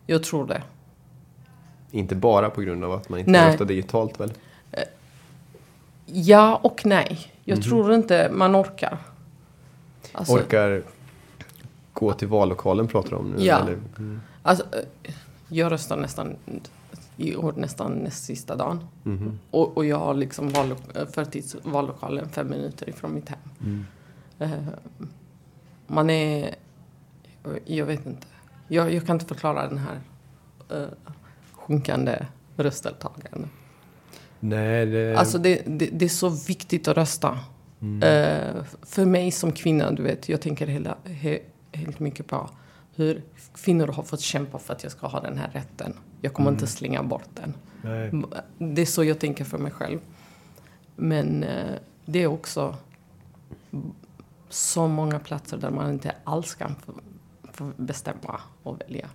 jag tror det. Inte bara på grund av att man inte nej. röstar digitalt väl? Uh, ja och nej. Jag mm. tror inte man orkar. Alltså, orkar gå till vallokalen pratar du om nu? Ja. Eller? Mm. Alltså, eh, jag röstar nästan i år nästan näst sista dagen. Mm. Och, och jag har liksom vallo förtidsvallokalen fem minuter ifrån mitt hem. Mm. Uh, man är... Jag vet inte. Jag, jag, kan inte förklara den här uh, sjunkande röstdeltagandet. Nej, det... Alltså det, det, det, är så viktigt att rösta. Mm. Uh, för mig som kvinna, du vet, jag tänker hela, he, helt mycket på hur kvinnor har fått kämpa för att jag ska ha den här rätten. Jag kommer mm. inte slänga bort den. Nej. Det är så jag tänker för mig själv. Men eh, det är också så många platser där man inte alls kan få, bestämma och välja.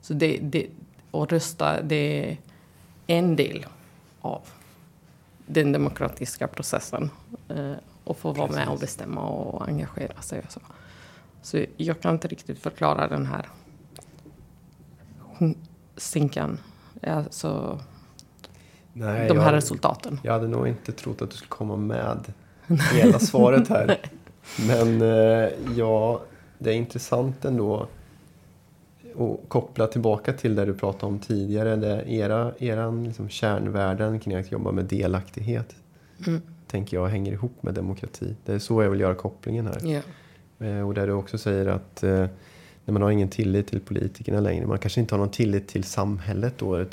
Så det, det, och rösta, det är en del av den demokratiska processen. Eh, och få vara med och bestämma och engagera sig och så. Så jag kan inte riktigt förklara den här sinkan. Alltså, Nej, de här jag, resultaten. Jag hade nog inte trott att du skulle komma med hela svaret här. Men eh, ja, det är intressant ändå att koppla tillbaka till det du pratade om tidigare. Det era eran liksom kärnvärden kring att jobba med delaktighet. Mm. Tänker jag hänger ihop med demokrati. Det är så jag vill göra kopplingen här. Yeah. Eh, och där du också säger att eh, när man har ingen tillit till politikerna längre, man kanske inte har någon tillit till samhället då.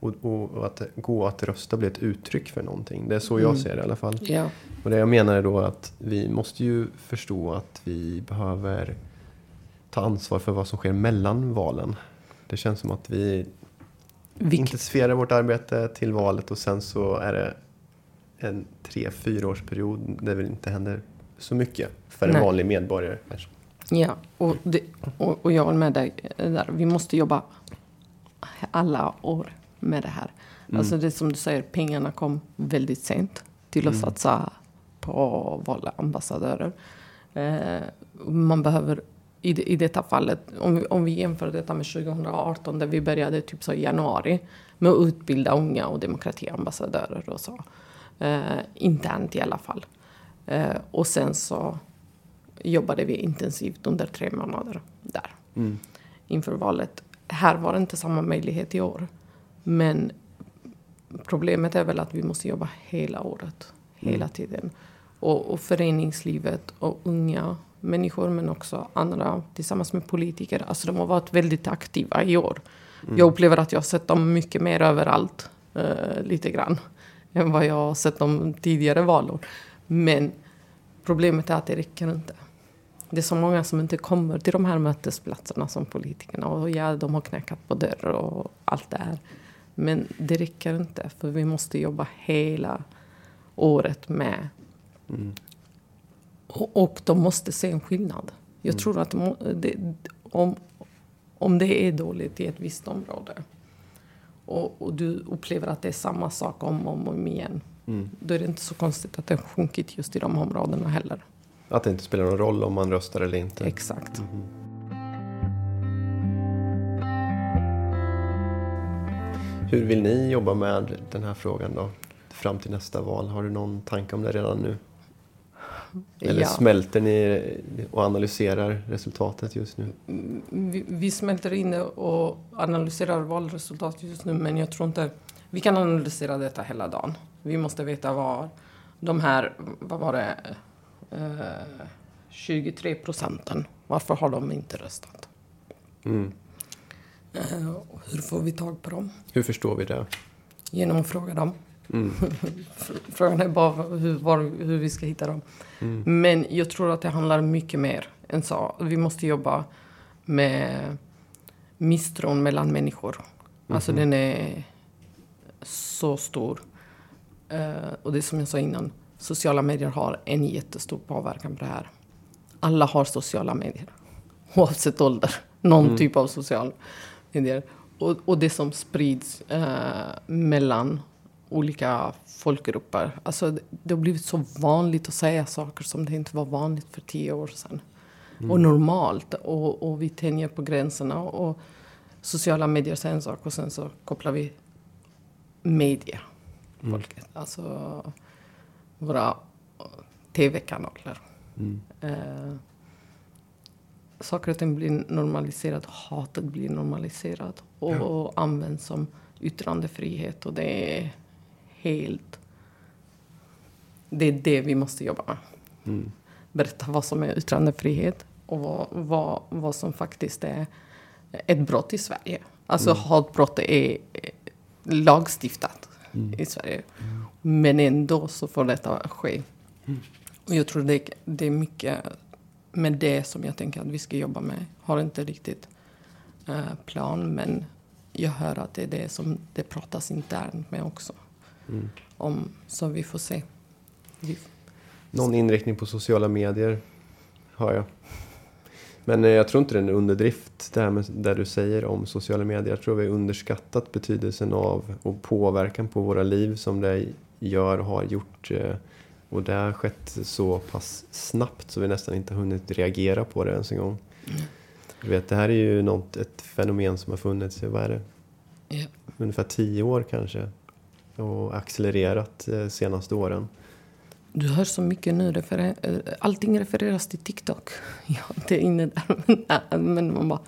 Och, och, att gå att rösta blir ett uttryck för någonting. Det är så jag mm. ser det i alla fall. Ja. Och det jag menar är då att vi måste ju förstå att vi behöver ta ansvar för vad som sker mellan valen. Det känns som att vi Vilk... intensifierar vårt arbete till valet och sen så är det en tre, fyra års period där det inte händer så mycket för en Nej. vanlig medborgare. Kanske. Ja, och, det, och, och jag håller med dig där. Vi måste jobba alla år med det här. Mm. Alltså det som du säger, pengarna kom väldigt sent till att mm. satsa på valambassadörer. Eh, man behöver i, det, i detta fallet, om vi, om vi jämför detta med 2018 där vi började typ så i januari med att utbilda unga och demokratiambassadörer och så. Eh, internt i alla fall. Eh, och sen så jobbade vi intensivt under tre månader där mm. inför valet. Här var det inte samma möjlighet i år. Men problemet är väl att vi måste jobba hela året, hela mm. tiden. Och, och föreningslivet och unga människor men också andra tillsammans med politiker. Alltså de har varit väldigt aktiva i år. Mm. Jag upplever att jag har sett dem mycket mer överallt, eh, lite grann, än vad jag har sett dem tidigare valår. Men problemet är att det räcker inte. Det är så många som inte kommer till de här mötesplatserna som politikerna. Och ja, de har knäckat på dörr och allt det här. Men det räcker inte, för vi måste jobba hela året med. Mm. Och, och de måste se en skillnad. Jag mm. tror att det, om, om det är dåligt i ett visst område och, och, du upplever att det är samma sak om och om igen. Mm. Då är det inte så konstigt att har sjunkit just i de områdena heller. Att det inte spelar någon roll om man röstar eller inte? Exakt. Mm. Hur vill ni jobba med den här frågan då? Fram till nästa val. Har du någon tanke om det redan nu? Eller ja. smälter ni och analyserar resultatet just nu? Vi, vi smälter in och analyserar valresultatet just nu men jag tror inte... Vi kan analysera detta hela dagen. Vi måste veta var de här, vad var det, eh, 23 procenten, varför har de inte röstat? Mm. Eh, hur får vi tag på dem? Hur förstår vi det? Genom att fråga dem. Mm. Frågan är bara hur, var, hur vi ska hitta dem. Mm. Men jag tror att det handlar mycket mer än så. Vi måste jobba med misstron mellan människor. Mm. Alltså den är så stor. Uh, och det är som jag sa innan, sociala medier har en jättestor påverkan på det här. Alla har sociala medier. Oavsett ålder. Någon mm. typ av social medier. Och, och det som sprids uh, mellan olika folkgrupper. Alltså, det har blivit så vanligt att säga saker som det inte var vanligt för tio år sedan. Mm. Och normalt. Och, och vi tänjer på gränserna. Och sociala medier är en sak och sen så kopplar vi media. Mm. Folket. Alltså våra tv-kanaler. Mm. Eh, saker och ting blir normaliserat. Hatet blir normaliserat. Och, ja. och används som yttrandefrihet. Och det är helt... Det är det vi måste jobba med. Mm. Berätta vad som är yttrandefrihet och vad, vad, vad som faktiskt är ett brott i Sverige. Alltså mm. hatbrott är lagstiftat mm. i Sverige. Men ändå så får detta ske. Mm. Och jag tror det, det är mycket med det som jag tänker att vi ska jobba med. Har inte riktigt uh, plan men jag hör att det är det som det pratas internt med också. Mm. Om, så vi får se. Vi... Någon inriktning på sociala medier har jag. Men eh, jag tror inte det är en underdrift det här med det du säger om sociala medier. Jag tror vi har underskattat betydelsen av och påverkan på våra liv som det gör och har gjort. Eh, och det har skett så pass snabbt så vi nästan inte har hunnit reagera på det ens en gång. Mm. Du vet, det här är ju något, ett fenomen som har funnits i, vad är det? Ungefär tio år kanske och accelererat de eh, senaste åren. Du hör så mycket nu. Referer allting refereras till TikTok. Jag är inte inne där. Men man bara...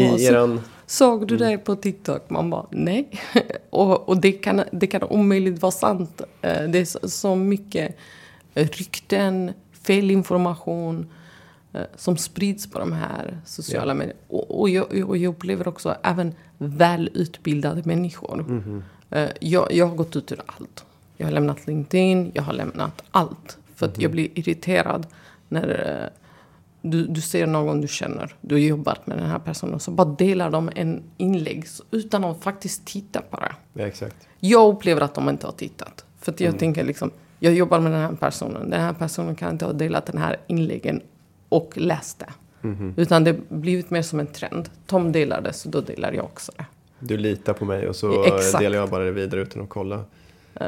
I så, eran... Såg du det på TikTok? Man bara, nej. och och det, kan, det kan omöjligt vara sant. Eh, det är så mycket rykten, felinformation eh, som sprids på de här sociala ja. medierna. Och, och, jag, och jag upplever också även välutbildade människor. Mm -hmm Eh, jag, jag har gått ut ur allt. Jag har lämnat LinkedIn, jag har lämnat allt. För att jag blir irriterad när eh, du, du ser någon du känner, du har jobbat med den här personen, så bara delar de en inlägg utan att faktiskt titta på det. Ja, exakt. Jag upplever att de inte har tittat. För att jag mm. tänker liksom, jag jobbar med den här personen, den här personen kan inte ha delat den här inläggen och läst det. Mm. Utan det har blivit mer som en trend. Tom delar det, så då delar jag också det. Du litar på mig och så Exakt. delar jag bara det vidare utan att kolla. Uh,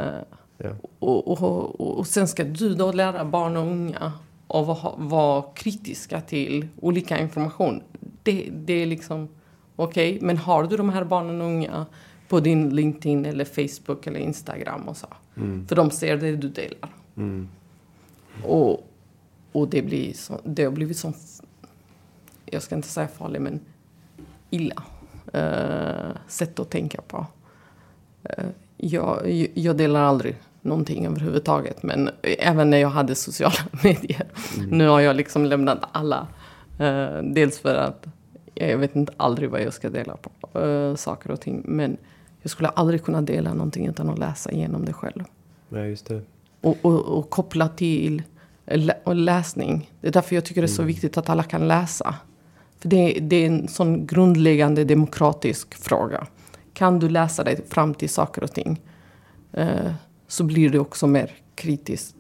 ja. och, och, och, och sen ska du då lära barn och unga att vara, vara kritiska till olika information. Det, det är liksom okej, okay, men har du de här barnen och unga på din LinkedIn eller Facebook eller Instagram och så. Mm. För de ser det du delar. Mm. Och, och det, blir så, det har blivit så, jag ska inte säga farligt, men illa eh, sätt att tänka på. Eh, jag, jag delar aldrig någonting överhuvudtaget. Men även när jag hade sociala medier. Mm. Nu har jag liksom lämnat alla. Uh, dels för att jag vet inte aldrig vad jag ska dela på uh, saker och ting. Men jag skulle aldrig kunna dela någonting utan att läsa igenom det själv. Ja, just det. Och, och, och koppla till lä och läsning. Det är därför jag tycker det är så mm. viktigt att alla kan läsa. För det, det är en sån grundläggande demokratisk fråga. Kan du läsa dig fram till saker och ting eh, så blir det också mer kritiskt.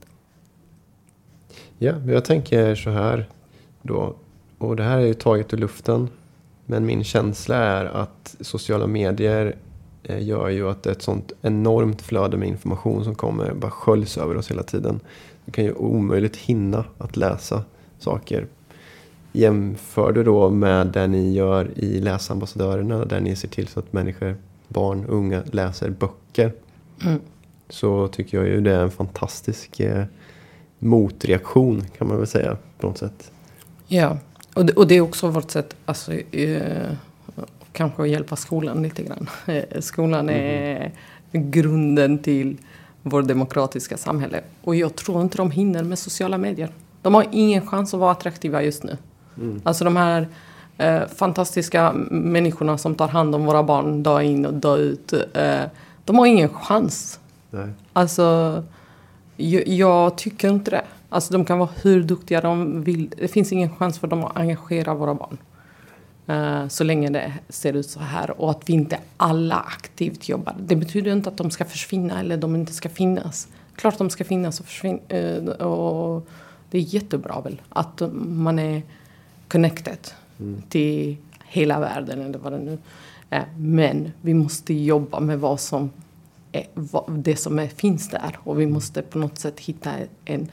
Ja, jag tänker så här då. Och det här är ju taget ur luften. Men min känsla är att sociala medier eh, gör ju att ett sånt enormt flöde med information som kommer bara sköljs över oss hela tiden. Det kan ju omöjligt hinna att läsa saker Jämför du då med det ni gör i läsambassadörerna där ni ser till så att människor, barn, unga läser böcker. Mm. Så tycker jag ju det är en fantastisk eh, motreaktion kan man väl säga på något sätt. Ja, och det, och det är också vårt sätt alltså, eh, kanske att hjälpa skolan lite grann. Eh, skolan är mm. grunden till vårt demokratiska samhälle. Och jag tror inte de hinner med sociala medier. De har ingen chans att vara attraktiva just nu. Mm. Alltså de här eh, fantastiska människorna som tar hand om våra barn dag in och dag ut. Eh, de har ingen chans. Nej. Alltså, jag, jag, tycker inte det. Alltså de kan vara hur duktiga de vill. Det finns ingen chans för dem att engagera våra barn. Uh, så länge det ser ut så här och att vi inte alla aktivt jobbar. Det betyder inte att de ska försvinna eller de inte ska finnas. Klart de ska finnas och försvinna. Uh, och det är jättebra väl att man är connected mm. till hela världen eller vad det nu är. Men vi måste jobba med vad som det som är, finns där och vi måste på något sätt hitta en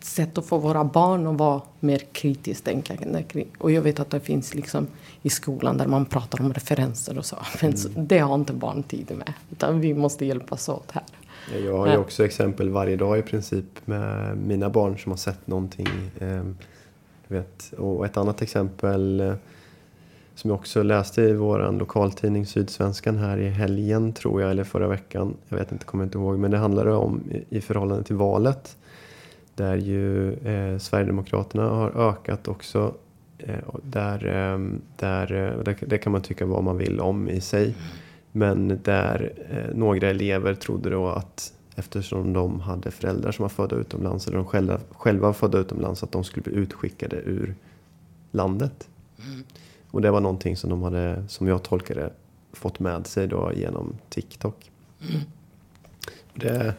sätt att få våra barn att vara mer kritiskt tänkande. Och jag vet att det finns liksom i skolan där man pratar om referenser och så. Men mm. det har inte barn tid med. Utan vi måste hjälpas åt här. Jag har ju också exempel varje dag i princip med mina barn som har sett någonting eh, vet. Och ett annat exempel eh, som jag också läste i vår lokaltidning Sydsvenskan här i helgen tror jag, eller förra veckan. Jag vet inte, kommer inte ihåg. Men det handlade om i, i förhållande till valet. Där ju eh, Sverigedemokraterna har ökat också. Eh, ehm, där, eh, där, eh, det, det, kan man tycka vad man vill om i sig. Men där eh, några elever trodde då att Eftersom de hade föräldrar som var födda utomlands eller de själva, själva var födda utomlands att de skulle bli utskickade ur landet. Mm. Och det var någonting som de hade, som jag tolkade fått med sig då genom TikTok. Mm. Det,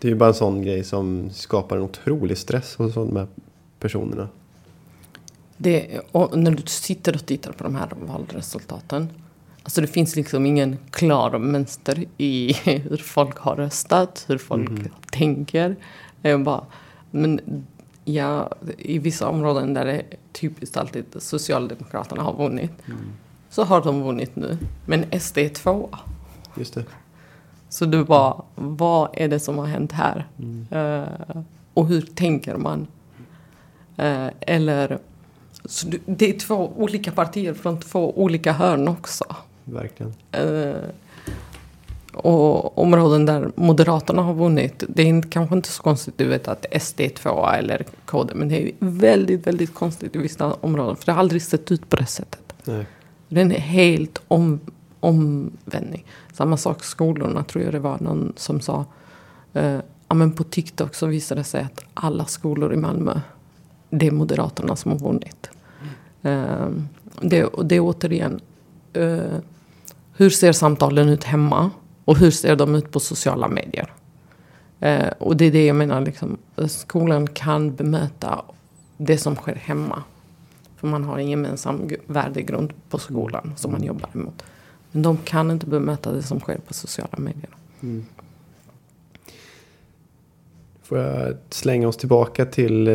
det är ju bara en sån grej som skapar en otrolig stress hos de här personerna. Det, när du sitter och tittar på de här valresultaten Alltså det finns liksom ingen klar mönster i hur folk har röstat, hur folk mm. tänker. Bara, men ja, i vissa områden där det typiskt alltid Socialdemokraterna har vunnit. Mm. Så har de vunnit nu. Men SD är tvåa. Just det. Så du bara, vad är det som har hänt här? Mm. Uh, och hur tänker man? Uh, eller, så det är två olika partier från två olika hörn också verkligen. Uh, och områden där Moderaterna har vunnit, det är kanske inte så konstigt du vet att SD är tvåa eller KD, men det är väldigt, väldigt konstigt i vissa områden, för det har aldrig sett ut på det sättet. Nej. Det är en helt om, omvändning. Samma sak skolorna, tror jag det var någon som sa. Uh, ja, men på TikTok så visade det sig att alla skolor i Malmö, det är Moderaterna som har vunnit. Mm. Uh, det, det är återigen uh, hur ser samtalen ut hemma? Och hur ser de ut på sociala medier? Eh, och det är det jag menar, liksom, skolan kan bemöta det som sker hemma. För man har en gemensam värdegrund på skolan som man jobbar emot. Men de kan inte bemöta det som sker på sociala medier. Mm. Får jag slänga oss tillbaka till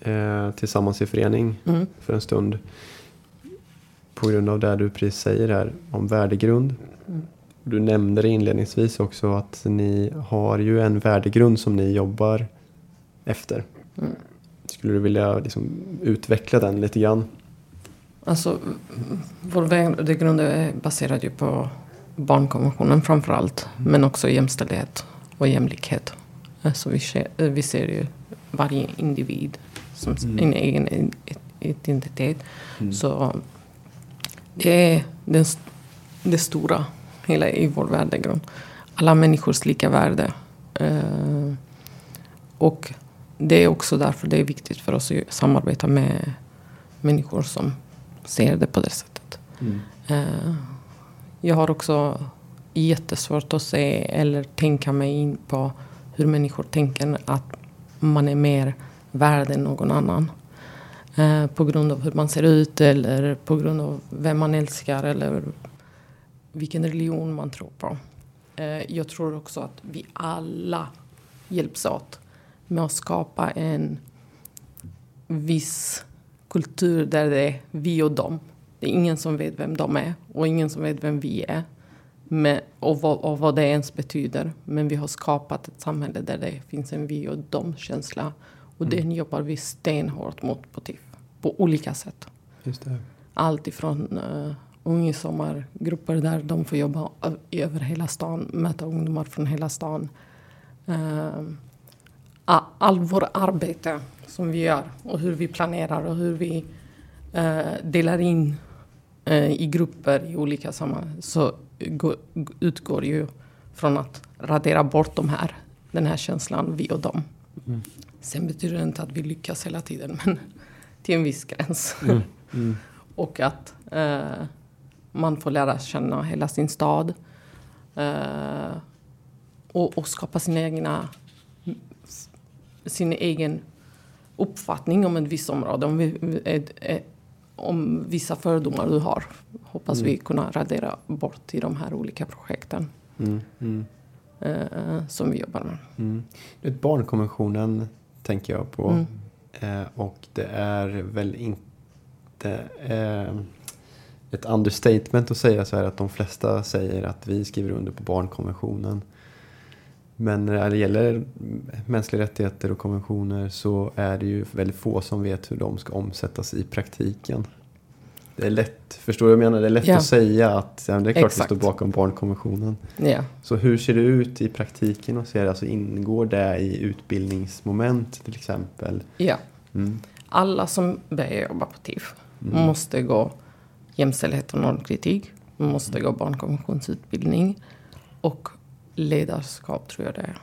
eh, Tillsammans i förening mm. för en stund på grund av det du precis säger här om värdegrund. Mm. Du nämnde det inledningsvis också att ni har ju en värdegrund som ni jobbar efter. Mm. Skulle du vilja liksom utveckla den lite grann? Alltså, vår värdegrund är baserad ju på barnkonventionen framför allt. Mm. Men också jämställdhet och jämlikhet. Så vi ser, vi ser ju varje individ som Mm. en egen identitet. Mm. Så det är den, det stora hela i vår värdegrund. Alla människors lika värde. Eh, och det är också därför det är viktigt för oss att samarbeta med människor som ser det på det sättet. Mm. Eh, jag har också jättesvårt att se eller tänka mig in på hur människor tänker att man är mer värd än någon annan. Eh, på grund av hur man ser ut eller på grund av vem man älskar eller vilken religion man tror på. Eh, jag tror också att vi alla hjälps åt med att skapa en viss kultur där det är vi och dem. Det är ingen som vet vem de är och ingen som vet vem vi är. Men, och, vad, och vad det ens betyder. Men vi har skapat ett samhälle där det finns en vi och dem-känsla. Och Mm. den jobbar vi stenhårt mot på TIF. På olika sätt. Just det. Allt ifrån uh, ungsommargrupper där de får jobba över hela stan, möta ungdomar från hela stan. Uh, all vår arbete som vi gör och hur vi planerar och hur vi eh, delar in eh, i grupper i olika sammanhang så gå, utgår ju från att radera bort de här, den här känslan vi och dem. Mm. Sen betyder det inte att vi lyckas hela tiden men till en viss gräns. Mm. Mm. Och att eh, man får lära känna hela sin stad. Eh, och, och skapa sin egna sin egen uppfattning om ett visst område. Om, vi, ett, ett, om vissa fördomar du har. Hoppas Mm. vi kunna radera bort i de här olika projekten Mm. Mm. eh, som vi jobbar med. Mm. Barnkonventionen tänker jag på. Mm. Eh, och det är väl inte eh, ett understatement att säga så här att de flesta säger att vi skriver under på barnkonventionen. Men när det gäller mänskliga rättigheter och konventioner så är det ju väldigt få som vet hur de ska omsättas i praktiken. Det är lätt, förstår du vad jag menar? Det är lätt Ja. att säga att ja, det är klart Exakt. vi står bakom barnkonventionen. Ja. Så hur ser det ut i praktiken? Och ser, alltså ingår det i utbildningsmoment till exempel? ja. Mm. Alla som börjar jobba på TIF Mm. måste gå jämställdhet och normkritik. Man måste gå barnkonventionsutbildning. Och ledarskap tror jag det är.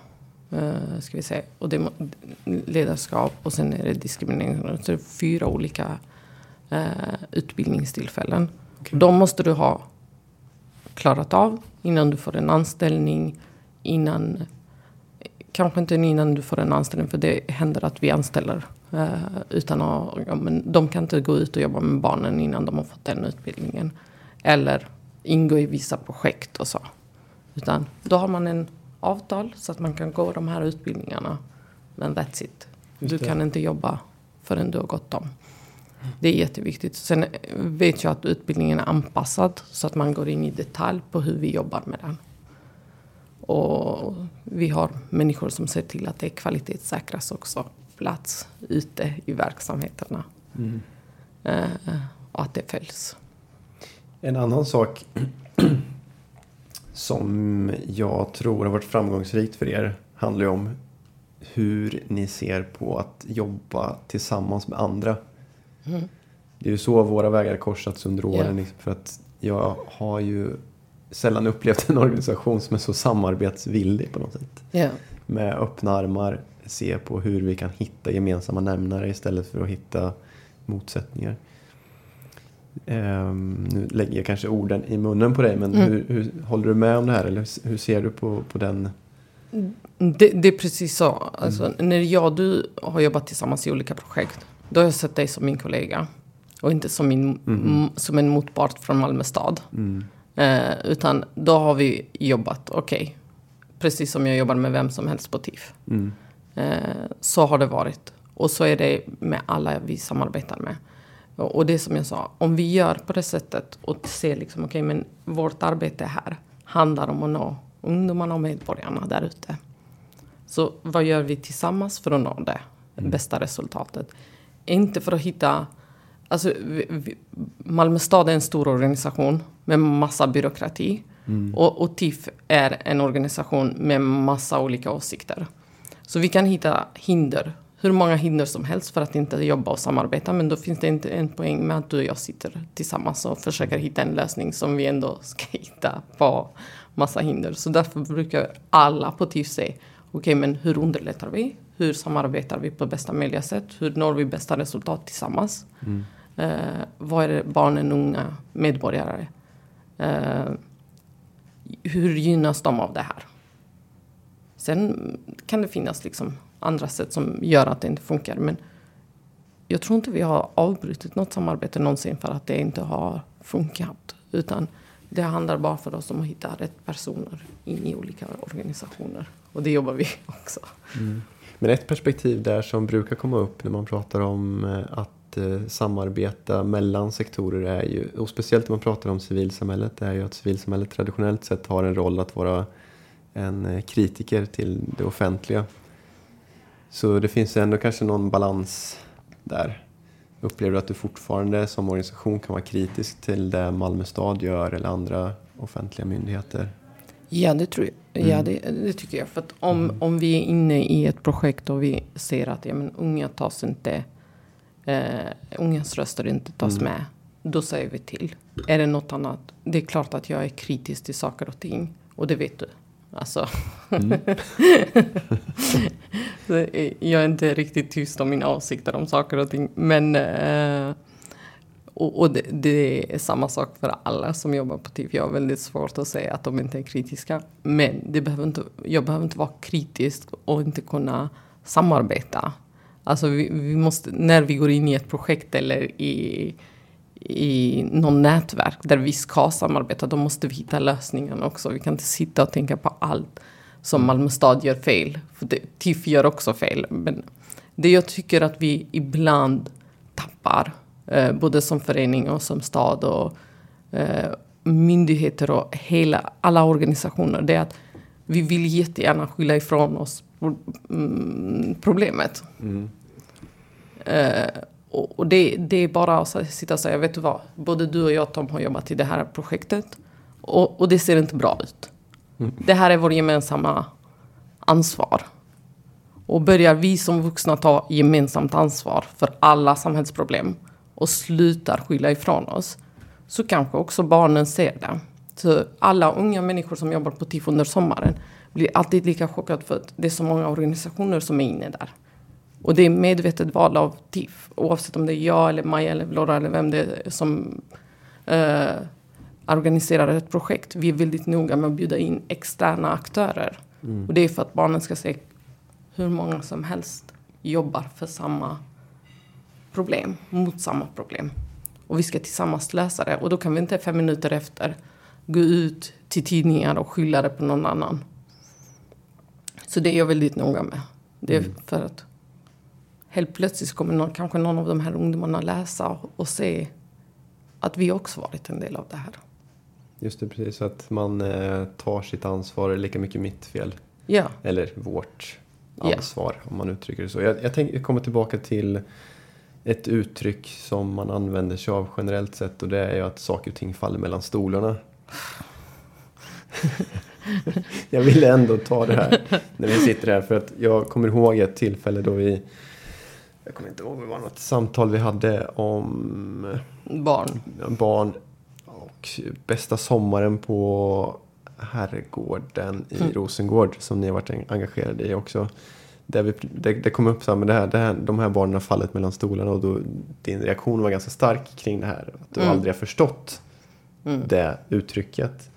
Uh, ska vi se. Och det, ledarskap och sen är det diskriminering. Så det är fyra olika eh, utbildningstillfällen. Okej. De måste du ha klarat av innan du får en anställning. Innan, kanske inte innan du får en anställning för det händer att vi anställer. Eh, utan att, ja, men de kan inte gå ut och jobba med barnen innan de har fått den utbildningen. Eller ingå i vissa projekt och så. Utan då har man en avtal så att man kan gå de här utbildningarna. Men that's it. Du kan inte jobba förrän du har gått dem. Det är jätteviktigt. Sen vet jag att utbildningen är anpassad så att man går in i detalj på hur vi jobbar med den. Och vi har människor som ser till att det kvalitetssäkras också plats ute i verksamheterna. Mm. Eh, och att det följs. En annan sak som jag tror har varit framgångsrikt för er handlar ju om hur ni ser på att jobba tillsammans med andra. Mm. Det är ju så våra vägar korsats under åren. Ja. Liksom, för att jag har ju sällan upplevt en organisation som är så samarbetsvillig på något sätt. Ja. Med öppna armar se på hur vi kan hitta gemensamma nämnare istället för att hitta motsättningar. Ehm, nu lägger jag kanske orden i munnen på dig, men Mm. hur, hur, håller du med om det här? Eller hur ser du på, på den? Det, det är precis så. Alltså, När jag och du har jobbat tillsammans i olika projekt. Då har jag sett dig som min kollega. Och inte som, min, Mhm. m- som en motpart från Malmö stad. Mm, Eh, utan då har vi jobbat, okej. precis som jag jobbar med vem som helst på TIF. mm, Eh, så har det varit. Och så är det med alla vi samarbetar med. Och det är som jag sa, om vi gör på det sättet och ser liksom, okej men vårt arbete här handlar om att nå ungdomarna och medborgarna där ute. Så vad gör vi tillsammans för att nå det bästa resultatet? Inte för att hitta... Alltså, vi, vi, Malmö stad är en stor organisation med massa byråkrati. Mm. Och, och TIF är en organisation med massa olika åsikter. Så vi kan hitta hinder, hur många hinder som helst för att inte jobba och samarbeta. Men då finns det inte en poäng med att du och jag sitter tillsammans och försöker hitta en lösning som vi ändå ska hitta på massa hinder. Så därför brukar alla på TIF säga, okej okay, men hur underlättar vi? Hur samarbetar vi på bästa möjliga sätt? Hur når vi bästa resultat tillsammans? Mm. Eh, vad är det barnen, unga medborgare? Eh, hur gynnas de av det här? Sen kan det finnas liksom andra sätt som gör att det inte funkar. Men jag tror inte vi har avbrutit något samarbete någonsin för att det inte har funkat. Utan det handlar bara för oss om att hitta rätt personer in i olika organisationer. Och det jobbar vi också. Mm. Men ett perspektiv där som brukar komma upp när man pratar om eh, att att eh, samarbeta mellan sektorer är ju, och speciellt när man pratar om civilsamhället, är ju att civilsamhället traditionellt sett har en roll att vara en eh, kritiker till det offentliga. Så det finns ändå kanske någon balans där. Upplever du att du fortfarande som organisation kan vara kritisk till det Malmö stad gör eller andra offentliga myndigheter? Ja, det tror jag. Ja, mm. det, det, tycker jag. För om, mm. om vi är inne i ett projekt och vi ser att ja, men, unga tas inte, eh, ungas röster inte tas mm. med, då säger vi till. Är det något annat? Det är klart att jag är kritisk till saker och ting och det vet du. Alltså. Mm. jag är inte riktigt tyst om mina åsikter om saker och ting. Men eh, och, och det, det, är samma sak för alla som jobbar på TIF. Jag har väldigt svårt att säga att de inte är kritiska. Men det behöver inte, jag behöver inte vara kritisk och inte kunna samarbeta. Alltså vi, vi måste, när vi går in i ett projekt eller i, i någon nätverk där vi ska samarbeta, då måste vi hitta lösningen också. Vi kan inte sitta och tänka på allt som Malmö stad gör fel. För det, TIF gör också fel. Men det jag tycker att vi ibland tappar Eh, både som förening och som stad och eh, myndigheter och hela, alla organisationer. Det är att vi vill jättegärna skylla ifrån oss mm, problemet. Mm. Eh, och, och det, det, är bara att sitta och säga, vet du vad, både du och jag Tom har jobbat i det här projektet och, och det ser inte bra ut. Mm. Det här är vår gemensamma ansvar. Och börjar vi som vuxna ta gemensamt ansvar för alla samhällsproblem och slutar skylla ifrån oss så kanske också barnen ser det. Så alla unga människor som jobbar på TIF under sommaren blir alltid lika chockade för att det är så många organisationer som är inne där. Och det är medvetet val av TIF. Oavsett om det är jag eller Maja eller Flora eller vem det är som eh, organiserar ett projekt. Vi är väldigt noga med att bjuda in externa aktörer. Mm. Och det är för att barnen ska se hur många som helst jobbar för samma problem mot samma problem. Och vi ska tillsammans lösa det. Och då kan vi inte fem minuter efter gå ut till tidningar och skylla det på någon annan. Så det är jag väldigt noga med. Det är mm. för att helt plötsligt kommer någon, kanske någon av de här ungdomarna läsa och se att vi också varit en del av det här. Just det, precis. att man eh, tar sitt ansvar, lika mycket mitt fel. Ja. Eller vårt ansvar, ja. om man uttrycker det så. Jag, jag, tänk, jag kommer tillbaka till ett uttryck som man använder sig av generellt sett och det är ju att saker och ting faller mellan stolarna. jag ville ändå ta det här när vi sitter här för att jag kommer ihåg ett tillfälle då vi jag kommer inte ihåg, det var något samtal vi hade om barn. barn och bästa sommaren på herrgården i mm. Rosengård som ni har varit engagerade i också där vi, det, det kom upp så här, men det här, det här, de här barnen har fallit mellan stolarna och då, din reaktion var ganska stark kring det här. Att du mm. aldrig har förstått mm. det uttrycket.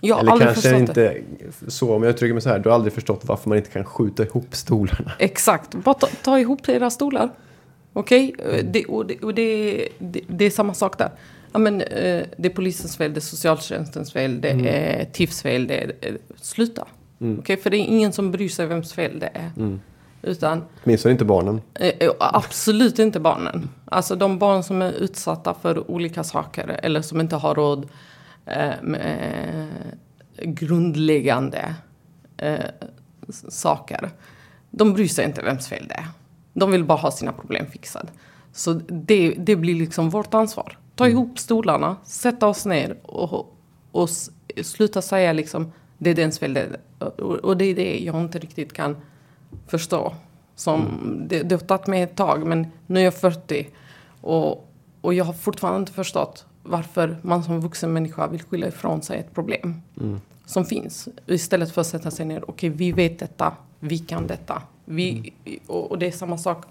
Jag Eller kanske inte det. så, om jag uttrycker mig så här, du har aldrig förstått varför man inte kan skjuta ihop stolarna. Exakt, bara ta, ta ihop era stolar. Okej, okay? Det, och, det, och det, det, det, är samma sak där. Ja, men, eh, det är polisens fel, det är socialtjänstens fel, det mm. är TIFs fel. Det är, sluta. Mm. Okay, för det är ingen som bryr sig vems fel det är. Mm. Utan, Åtminstone inte barnen. Eh, eh, absolut inte barnen. Alltså de barn som är utsatta för olika saker eller som inte har råd eh, med grundläggande eh, saker. De bryr sig inte vems fel det är. De vill bara ha sina problem fixade. Så det, det blir liksom vårt ansvar. Ta mm. ihop stolarna, sätta oss ner och, och sluta säga liksom det är dens fel. det- Och, det är det jag inte riktigt kan förstå. Som, det, det har tagit mig ett tag men nu är jag 40 och, och jag har fortfarande inte förstått varför man som vuxen människa vill skylla ifrån sig ett problem som finns. Istället för att sätta sig ner, okej vi vet detta, vi kan detta. Vi, och, och det är samma sak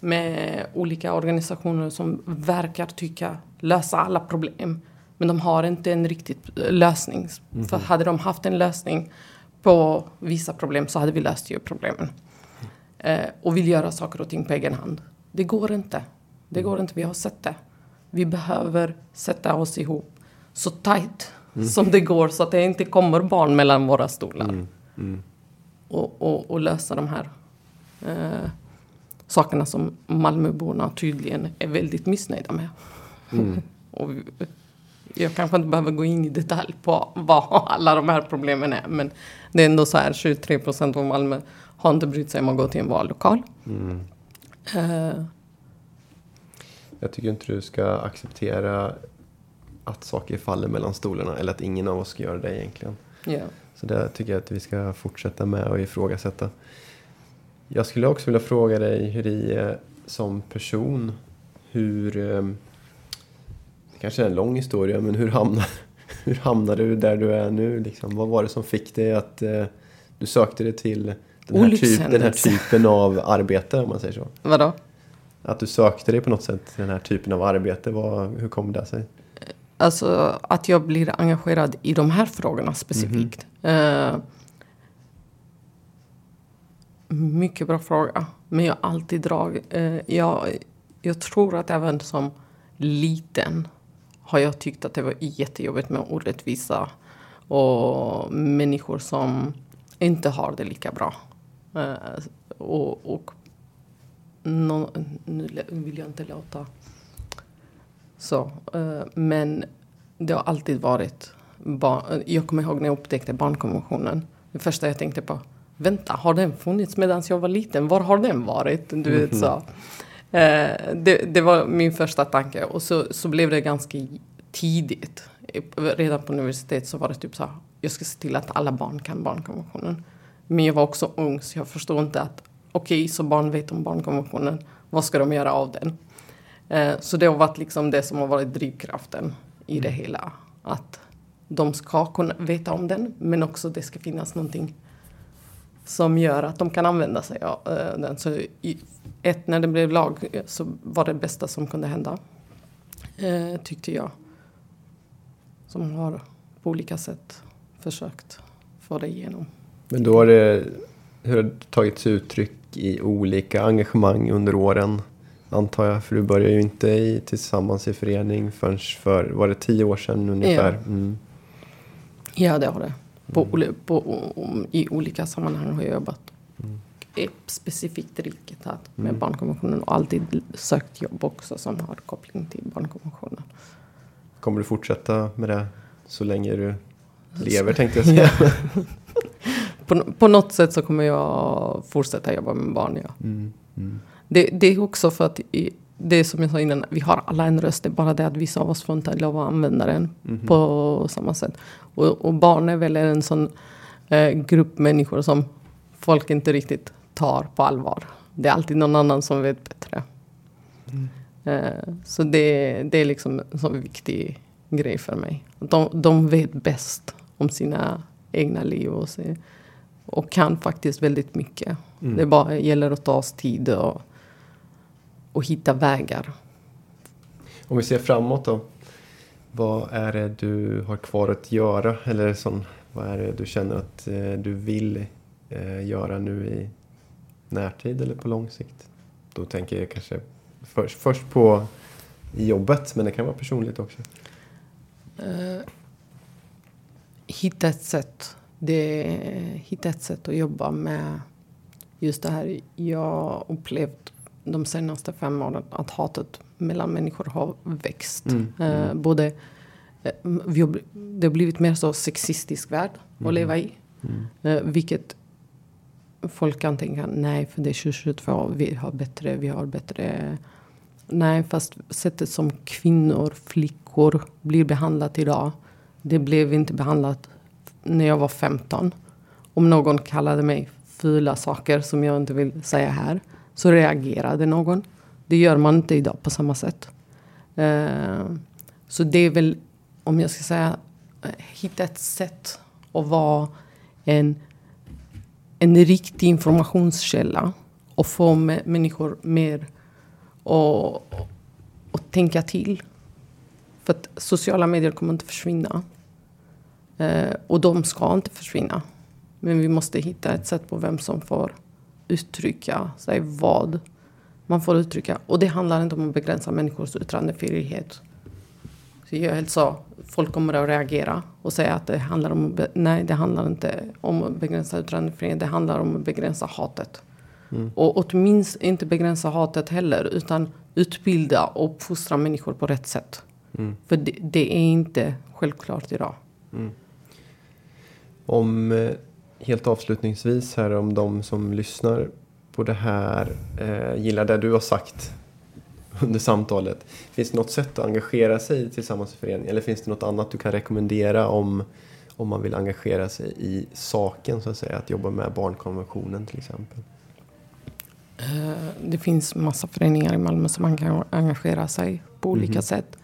med olika organisationer som verkar tycka lösa alla problem. Men de har inte en riktigt eh, lösning. För hade de haft en lösning på vissa problem så hade vi löst ju problemen. Eh, och vill göra saker och ting på egen hand. Det går inte. Det går inte, vi har sett det. Vi behöver sätta oss ihop så tajt som det går så att det inte kommer barn mellan våra stolar. Och, och, och lösa de här eh, sakerna som Malmöborna tydligen är väldigt missnöjda med. och vi, jag kanske inte behöver gå in i detalj på vad alla de här problemen är. Men det är ändå så här 23 procent av Malmö har inte brytt sig om att gå till en vallokal. Eh, Jag tycker inte du ska acceptera att saker faller mellan stolarna eller att ingen av oss ska göra det egentligen. ja. Så det tycker jag att vi ska fortsätta med och ifrågasätta. Jag skulle också vilja fråga dig hur är som person. Hur... eh, Det kanske är en lång historia, men hur hamnade, hur hamnade du där du är nu? Liksom? Vad var det som fick dig att eh, du sökte dig till den här, typ, den här typen av arbete, om man säger så? Vadå? Att du sökte dig på något sätt till den här typen av arbete, vad, hur kom det sig? Alltså att jag blir engagerad i de här frågorna specifikt. Eh, mycket bra fråga. Men jag har alltid dragit... Uh, eh, jag, jag tror att även som liten har jag tyckt att det var jättejobbigt med orättvisa och människor som inte har det lika bra. Uh, och och nå- nu vill jag inte låta så, eh, men det har alltid varit... Bar- jag kommer ihåg när jag upptäckte barnkonventionen. Det första jag tänkte på, vänta, har den funnits medan jag var liten? Var har den varit? Du vet så. Eh, det, det var min första tanke. Och så, så blev det ganska tidigt. Redan på universitet så var det typ så här, jag ska se till att alla barn kan barnkonventionen. Men jag var också ung så jag förstod inte att okej, så barn vet om barnkonventionen. Vad ska de göra av den? Eh, Så det har varit liksom det som har varit drivkraften i det hela. Att de ska kunna veta om den men också det ska finnas någonting som gör att de kan använda sig av eh, den. Så ett, när det blev lag eh, så var det bästa som kunde hända. Tyckte jag. Som har på olika sätt försökt få det igenom. Men då har det, hur har det tagits uttryck i olika engagemang under åren? Antar jag, för du började ju inte i, tillsammans i förening förrän för, var det tio år sedan ungefär? Ja. Mm. Ja, det har det. På, oli- på, I olika sammanhang har jag jobbat. Eh, Specifikt riktat med barnkonventionen och alltid sökt jobb också som har koppling till barnkonventionen. Kommer du fortsätta med det så länge du lever tänkte jag säga. På, på något sätt så kommer jag fortsätta jobba med barn, ja. Mm. Mm. Det, det är också för att i, det är som jag sa innan, vi har alla en röst. Det är bara det att vissa av oss får inte lov att använda den på samma sätt. Och, och barn är väl en sån eh, grupp människor som folk inte riktigt tar på allvar. Det är alltid någon annan som vet bättre. Eh, så det, det är liksom en sån viktig grej för mig. De, de vet bäst om sina egna liv och, se, och kan faktiskt väldigt mycket. Mm. Det bara gäller att ta oss tid och, och hitta vägar. Om vi ser framåt då. Vad är det du har kvar att göra? Eller sån, vad är det du känner att eh, du vill eh, göra nu i närtid eller på lång sikt? Då tänker jag kanske först, först på jobbet, men det kan vara personligt också. Eh, hitta ett sätt. Det, hitta ett sätt att jobba med just det här. Jag upplevt de senaste fem åren att hatet mellan människor har växt. Mm, Eh, både, eh, vi har, det har blivit mer så sexistisk värld att leva i. Mm. Eh, vilket folk kan tänka, nej för det är 2022, vi har bättre, vi har bättre. Nej, fast sättet som kvinnor, flickor blir behandlat idag det blev inte behandlat när jag var 15. Om någon kallade mig fula saker som jag inte vill säga här så reagerade någon. Det gör man inte idag på samma sätt. Eh, så det är väl, om jag ska säga, hitta ett sätt att vara en, en riktig informationskälla och få människor mer att tänka till. För att sociala medier kommer inte försvinna. Eh, och de ska inte försvinna. Men vi måste hitta ett sätt på vem som får uttrycka sig vad man får uttrycka. Och det handlar inte om att begränsa människors yttrandefrihet. Så jag så, folk kommer att reagera och säga att det handlar om, nej det handlar inte om att begränsa yttrandefrihet, det handlar om att begränsa hatet. Mm. Och åtminstone inte begränsa hatet heller, utan utbilda och uppfostra människor på rätt sätt. Mm. För det, det, är inte självklart idag. Mm. Om eh, helt avslutningsvis här om de som lyssnar på det här eh, gillar det du har sagt under samtalet. Finns det något sätt att engagera sig tillsammans i föreningen? Eller finns det något annat du kan rekommendera om, om man vill engagera sig i saken så att säga? Att jobba med barnkonventionen till exempel. Eh, det finns massa föreningar i Malmö som man kan engagera sig på olika mm. sätt.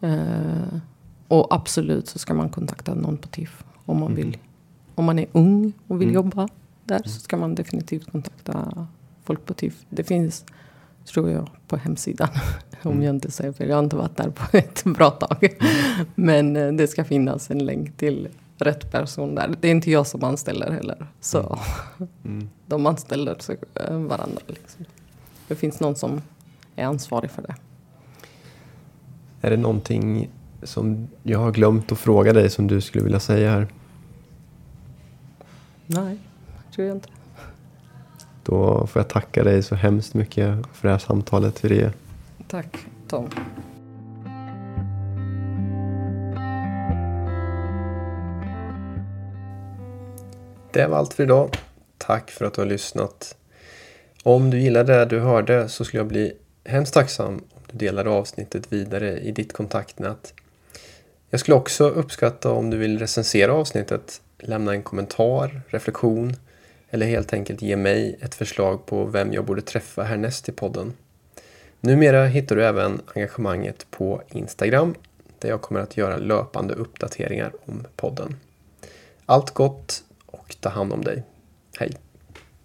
Eh, och absolut så ska man kontakta någon på TIF om man mm. vill. Om man är ung och vill mm. jobba där så ska man definitivt kontakta folk på TIF. Det finns, tror jag, på hemsidan. om mm. jag inte säger fel. Jag har inte varit där på ett bra tag. Men eh, det ska finnas en länk till rätt person där. Det är inte jag som anställer heller. Så mm. mm. de anställer eh, varandra. Liksom. Det finns någon som är ansvarig för det. Är det någonting som jag har glömt att fråga dig som du skulle vilja säga här? Nej, tror jag inte. Då får jag tacka dig så hemskt mycket för det här samtalet, Viré. Tack, Tom. Det var allt för idag. Tack för att du har lyssnat. Om du gillade det du hörde så skulle jag bli hemskt tacksam om du delar avsnittet vidare i ditt kontaktnät. Jag skulle också uppskatta om du vill recensera avsnittet, lämna en kommentar, reflektion eller helt enkelt ge mig ett förslag på vem jag borde träffa härnäst i podden. Numera hittar du även engagemanget på Instagram där jag kommer att göra löpande uppdateringar om podden. Allt gott och ta hand om dig. Hej!